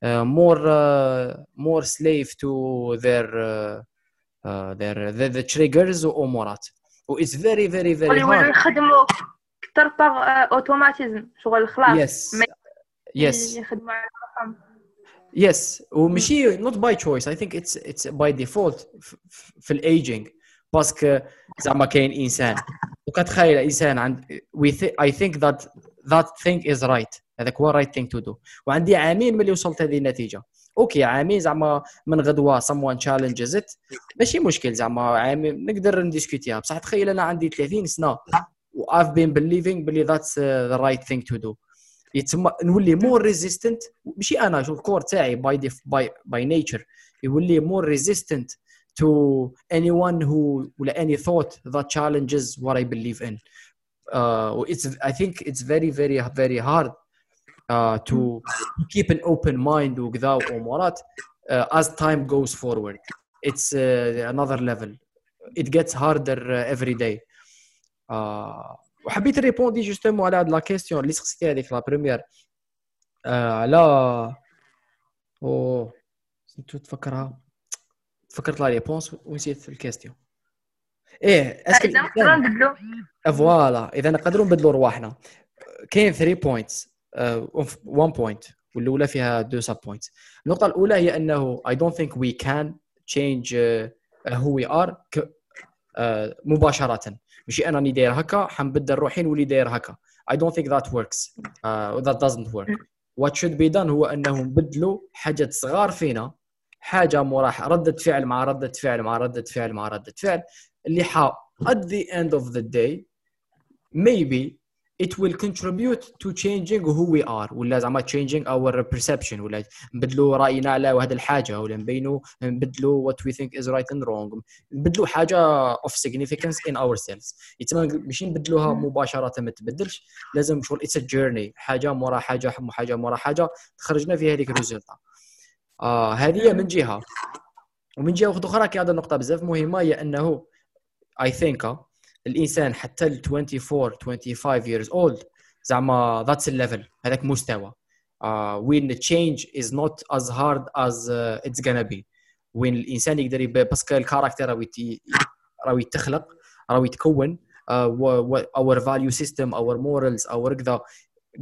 more مور سليف تو ذير ذير ذا تريجرز وامورات و اتس فيري فيري فيري يولوا هارد يخدموا كثر باغ اوتوماتيزم شغل خلاص. يس ما- يس يخدموا على الرقم. يس وماشي نوت باي تشويس اي ثينك اتس اتس باي ديفولت في الايجينغ باسكو زعما كاين إنسان. وكتخيل إنسان عند وي اي ثينك ذات ذات ثينك از رايت هذاك هو right thing to do وعندي عامين ملي وصلت هذه النتيجة. okay عامين زعما من غدوة challenges it. ماشي مشكل زعما عامين نقدر نديسكوتيها بصح تخيل أنا عندي 30 سنة و I've been believing بلي uh, the right thing to do. يتسمى نولي more resistant ماشي أنا شو ال corps تاعي by by by nature يولي more resistant to anyone who ولا any thought that challenges what I believe in. Uh, it's I think it's very very very hard to keep an open mind وكذا وامورات uh, as time goes forward. It's uh, another level. It gets harder uh, every day. Uh, وحبيت répondre justement على هاد la question اللي سقسيتي هذيك la première uh, على أو نسيت تفكرها. فكرت la réponse ونسيت ال question إيه est-ce que إذا نقدروا نبدلو. voilà. إذا نقدروا نبدلوا رواحنا كاين 3 points 1 point والأولى فيها 2 sub points النقطة الأولى هي أنه I don't think we can change uh, who we are ك, uh, مباشرة. ماشي أنا راني داير هكا حنبدل روحي نولي داير هكا. Don't think that works uh, that doesn't work. What should be done هو أنه نبدلوا حاجات صغار فينا حاجة مورا ردة فعل مع ردة فعل مع ردة فعل مع ردة فعل. اللي حا at the end of the day maybe it will contribute to changing who we are. ولا زعما changing our perception ولا نبدلوا رأينا على هذه الحاجة ولا نبينوا نبدلوا what we think is right and wrong. نبدلوا حاجة of significance in ourselves. يتما ماشي نبدلوها مباشرة ما تبدلش. لازم شغل it's a journey. حاجة مورا حاجة حاجة مورا حاجة. خرجنا فيها هذيك الريزلتا آه هذه من جهة. ومن جهة أخرى كاين هذه النقطة بزاف مهمة هي أنه I think الإنسان حتى ال 24 25 years old زعما that's ال level هذاك مستوى. change is not as hard as uh, it's gonna be. وين الإنسان يقدر يبقى parce que ال caractère راهو راهو يتخلق راهو يتكون our value system our morals or كذا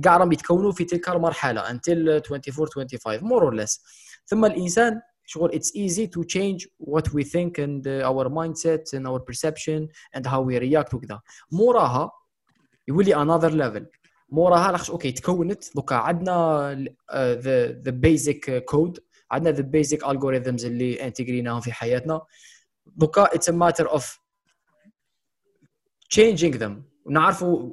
كاع راهم يتكونوا في تلك المرحلة until 24 25 more or less. ثم الإنسان شغل it's easy to change what we think and uh, our mindset and our perception and how we react وكذا موراها يولي another level موراها لاخش أوكي تكونت دوكا عندنا uh, the basic code عندنا the basic algorithms اللي انتجريناهم في حياتنا دوكا it's a matter of changing them ونعرفوا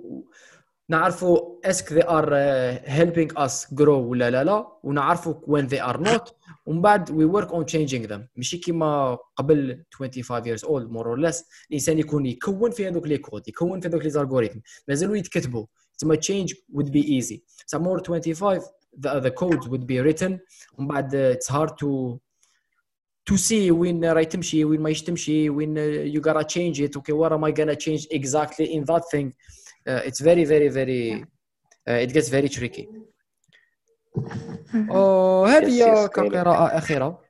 نعرفوا est-ce que they are uh, helping us grow ولا لا لا ونعرفوا when they are not ومن بعد we work on changing them ماشي كيما قبل 25 years old more or less الانسان يكون يكون في هذوك لي كود يكون في هذوك لي زالغوريثم مازالوا يتكتبوا تسمى change would be easy so more 25 the, the codes would be written ومن بعد it's hard to to see وين راهي تمشي وين ما تمشي وين you gotta change it okay what am I gonna change exactly in that thing uh, it's very very very uh, it gets very tricky وهذه هي كقراءة أخيرة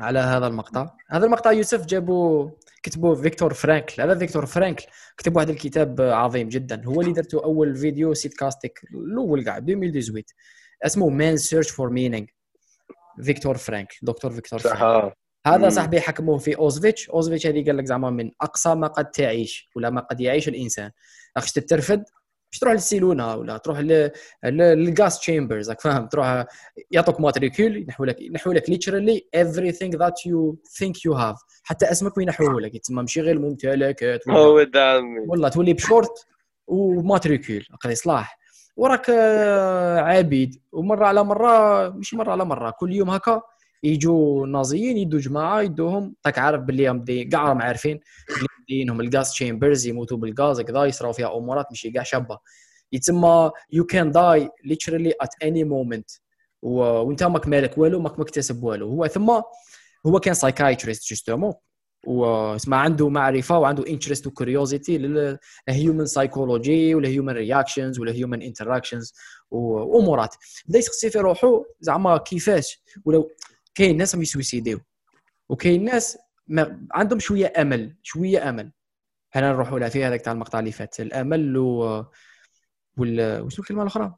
على هذا المقطع؟ هذا المقطع يوسف جابوا كتبوا فيكتور فرانكل. هذا فيكتور فرانكل كتب واحد الكتاب عظيم جدا. هو اللي درته أول فيديو سيت كاستيك الأول كاع 2018 اسمه Man's Search for Meaning فيكتور فرانكل دكتور فيكتور فرانكل. هذا صاحبي حكموه في أوشفيتز. أوشفيتز هذه قال لك زعما من أقصى ما قد تعيش ولا ما قد يعيش الإنسان. خاصك تترفد باش تروح للسيلونا ولا تروح لل gas chambers راك فاهم؟ تروح يعطوك matricule ينحوا لك ينحوا لك literally everything that you think you have. حتى اسمك وينحوه لك. تسمى ماشي غير ممتلكات والله تولي ب short و matricule قضي صلاح. وراك عبيد ومرة على مرة مش مرة على مرة كل يوم هكا يجوا نازيين يدوا جماعة يدوهم. راك عارف باللي كاع راهم عارفين. دينهم ال gas chambers يموتوا بالغاز كذا يصراو فيها أمورات ماشي كاع شابه يتسمى you can die literally at any moment وإنت ماك مالك والو ماك مكتسب والو. هو ثم هو كان psychiatrist justement واسمع عنده معرفة وعنده interest و curiosity لل human psychology ولا human reactions ولا human interactions وأمورات. بدا يسقسي في روحو زعما كيفاش؟ ولو كاين ناس يسويسيديو وكاين ناس ما عندهم شوية أمل شوية أمل. حنا نروحوا لها في هذاك تاع المقطع اللي فات الأمل و وال وشنو الكلمة الأخرى؟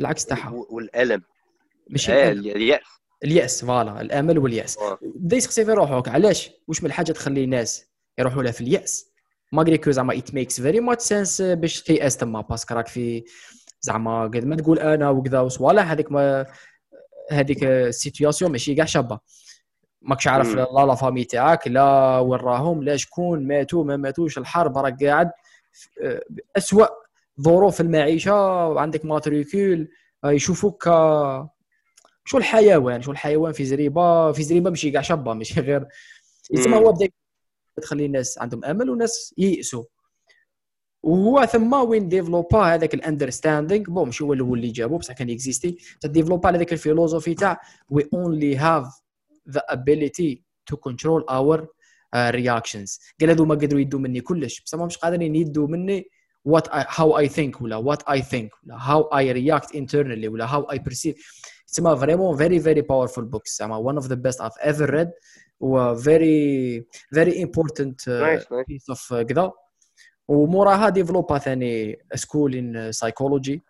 العكس تاعها. والألم. ماشي آه اليأس. اليأس فوالا. الأمل واليأس. بدا يسقسي في روحك. علاش؟ واش من الحاجة تخلي الناس يروحوا لها في اليأس؟ malgré que زعما it makes very much sense باش تيأس تما parce que راك في زعما قد ما تقول أنا وكذا وصوالح هذيك ما هذيك ال situation ماشي كاع شابة. ماكش عارف la la famille تاعك لا وراهم لا شكون ماتوا ما ماتوش الحرب راك قاعد اسوء ظروف المعيشة عندك matricule يشوفوك شو الحيوان؟ شو الحيوان في زريبة؟ في زريبة ماشي كاع شابة ماشي غير. يسمى هو بدا تخلي الناس عندهم أمل وناس ييأسوا. وهو ثم وين ديفلوبا هذاك ال understanding bon ماشي هو الأول اللي جابو بصح كان اكزيستي ديفلوبا هذاك ال philosophie تاع we only have the ability to control our reactions قال هذو ما قدروا يدوا مني كلش. بصح مش قادرين يدوا مني what I, how I think ولا what I think ولا how I react internally ولا how I perceive. تسمى vraiment very very powerful books تسمى one of the best I've ever read. و very very important uh, Nice, nice. piece of uh, كذا وموراها ديفلوبا ثاني school in psychology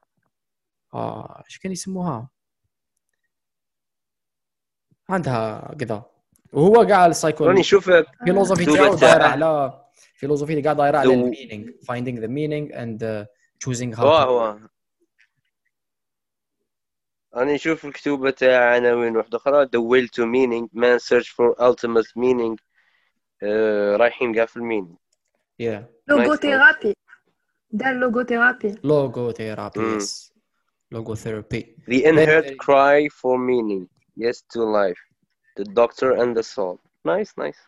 آه إيش كان يسموها؟ عندها كذا. وهو كاع راني السايكولوجي نشوف philosophie تاعو. دايره على philosophie اللي قاعد دايره على ال meaning the meaning and uh, choosing how هو راني نشوف الكتوبة تاع عناوين أخرى. The will to meaning man search for ultimate meaning. آه، رايحين كاع في ال meaning. Yeah. لوغوثيرابي دار لوغوثيرابي logo therapy Mm. yes. Logo therapy The inherent cry for meaning. Yes to life. The doctor and the soul. Nice nice.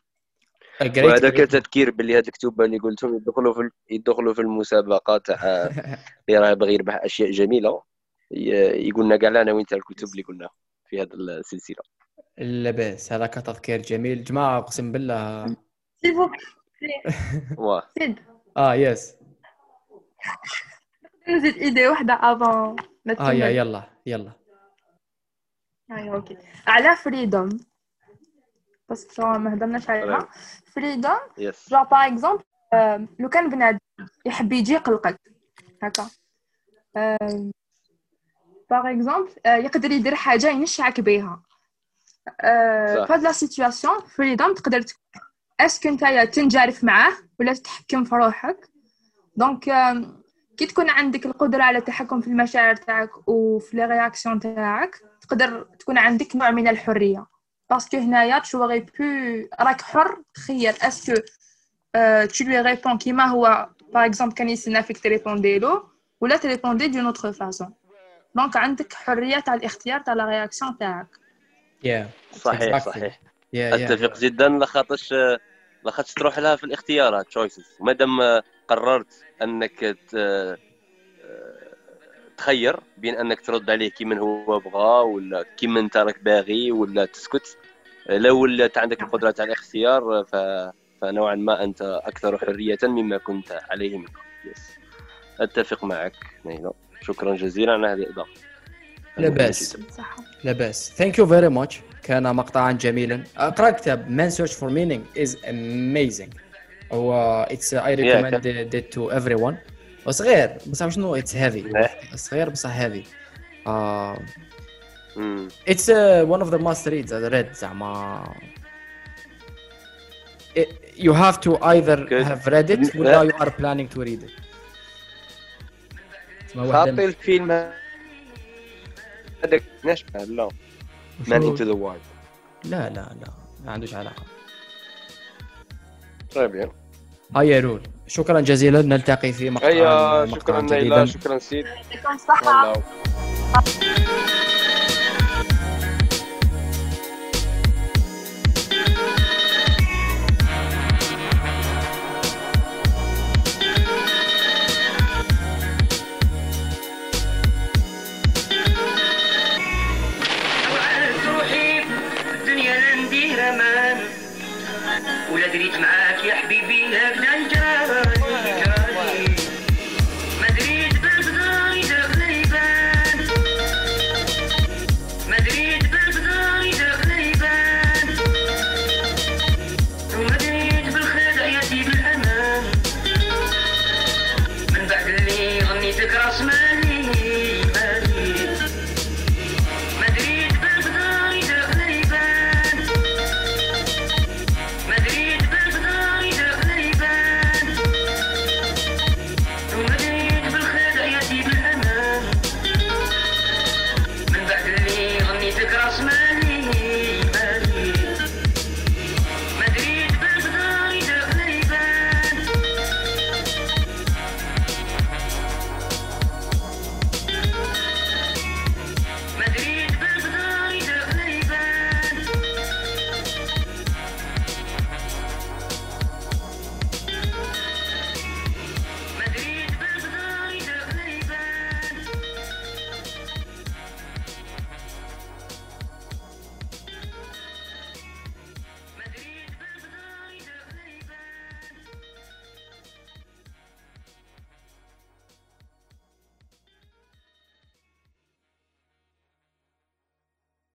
وهذاك تذكير باللي هاد الكتب اللي قلتهم يدخلوا في يدخلوا في المسابقة تاع اللي راه يبغي يربح أشياء جميلة. يقولنا كاع العناوين تاع الكتب اللي قلنا في هذه السلسلة. لاباس هذاك تذكير جميل. جماعة أقسم بالله. واه سيد آه يس نزيد ايدي وحده افون آه يا. يلا يلا أوكي على فريدوم بس شو ما هضرناش عليها فريدوم جو باغ اكزومبل لو كان بنادم يحب يجي يقلقك هكا par exemple يقدر يدير حاجة ينشعك بها صح. في هاد la situation freedom تقدر تكون est-ce que نتايا تنجرف معاه ولا تتحكم في روحك؟ donc كي تكون عندك القدرة على التحكم في المشاعر تاعك وفي les réactions تاعك؟ تقدر تكون عندك نوع من الحرية. parce que هنايا تو غي بو راك حر تخيل. est-ce que tu lui réponds كيما هو؟ Par exemple كان يستنى فيك تريبوندي له ولا تريبوندي d'une autre façon donc عندك حرية تاع الاختيار تاع la réaction تاعك. يا صحيح Exactly. صحيح. أتفق جدا لخاطرش لخاطرش تروح لها في الاختيارات choices مادام قررت أنك تخير بين أنك ترد عليه كيما هو بغى ولا كيما انت راك باغي ولا تسكت لو ولات عندك القدرة تاع الاختيار ف... فنوعا ما أنت أكثر حرية مما كنت عليه من قبل أتفق معك نيلو شكرا جزيلا على هذه الإضافة. لا بأس. صح. لاباس thank you very much كان مقطعا جميلا. اقرا كتاب man search for meaning is amazing هو it's I recommend it to everyone صغير بصح شنو؟ it's heavy نعم. صغير بصح heavy مم. it's one of the must reads read زعما. You have to either Good. have read it ولا you are planning to read it. تسمى واحدة خاطي الفيلم هذاك نشبه لا. man into the wild لا لا لا. ما عندوش علاقة. طيب يا هيا رول. شكرا جزيلا. نلتقي في مقطع هيا مقطع شكرا نيلا شكرا سيد. يعطيكم الصحة.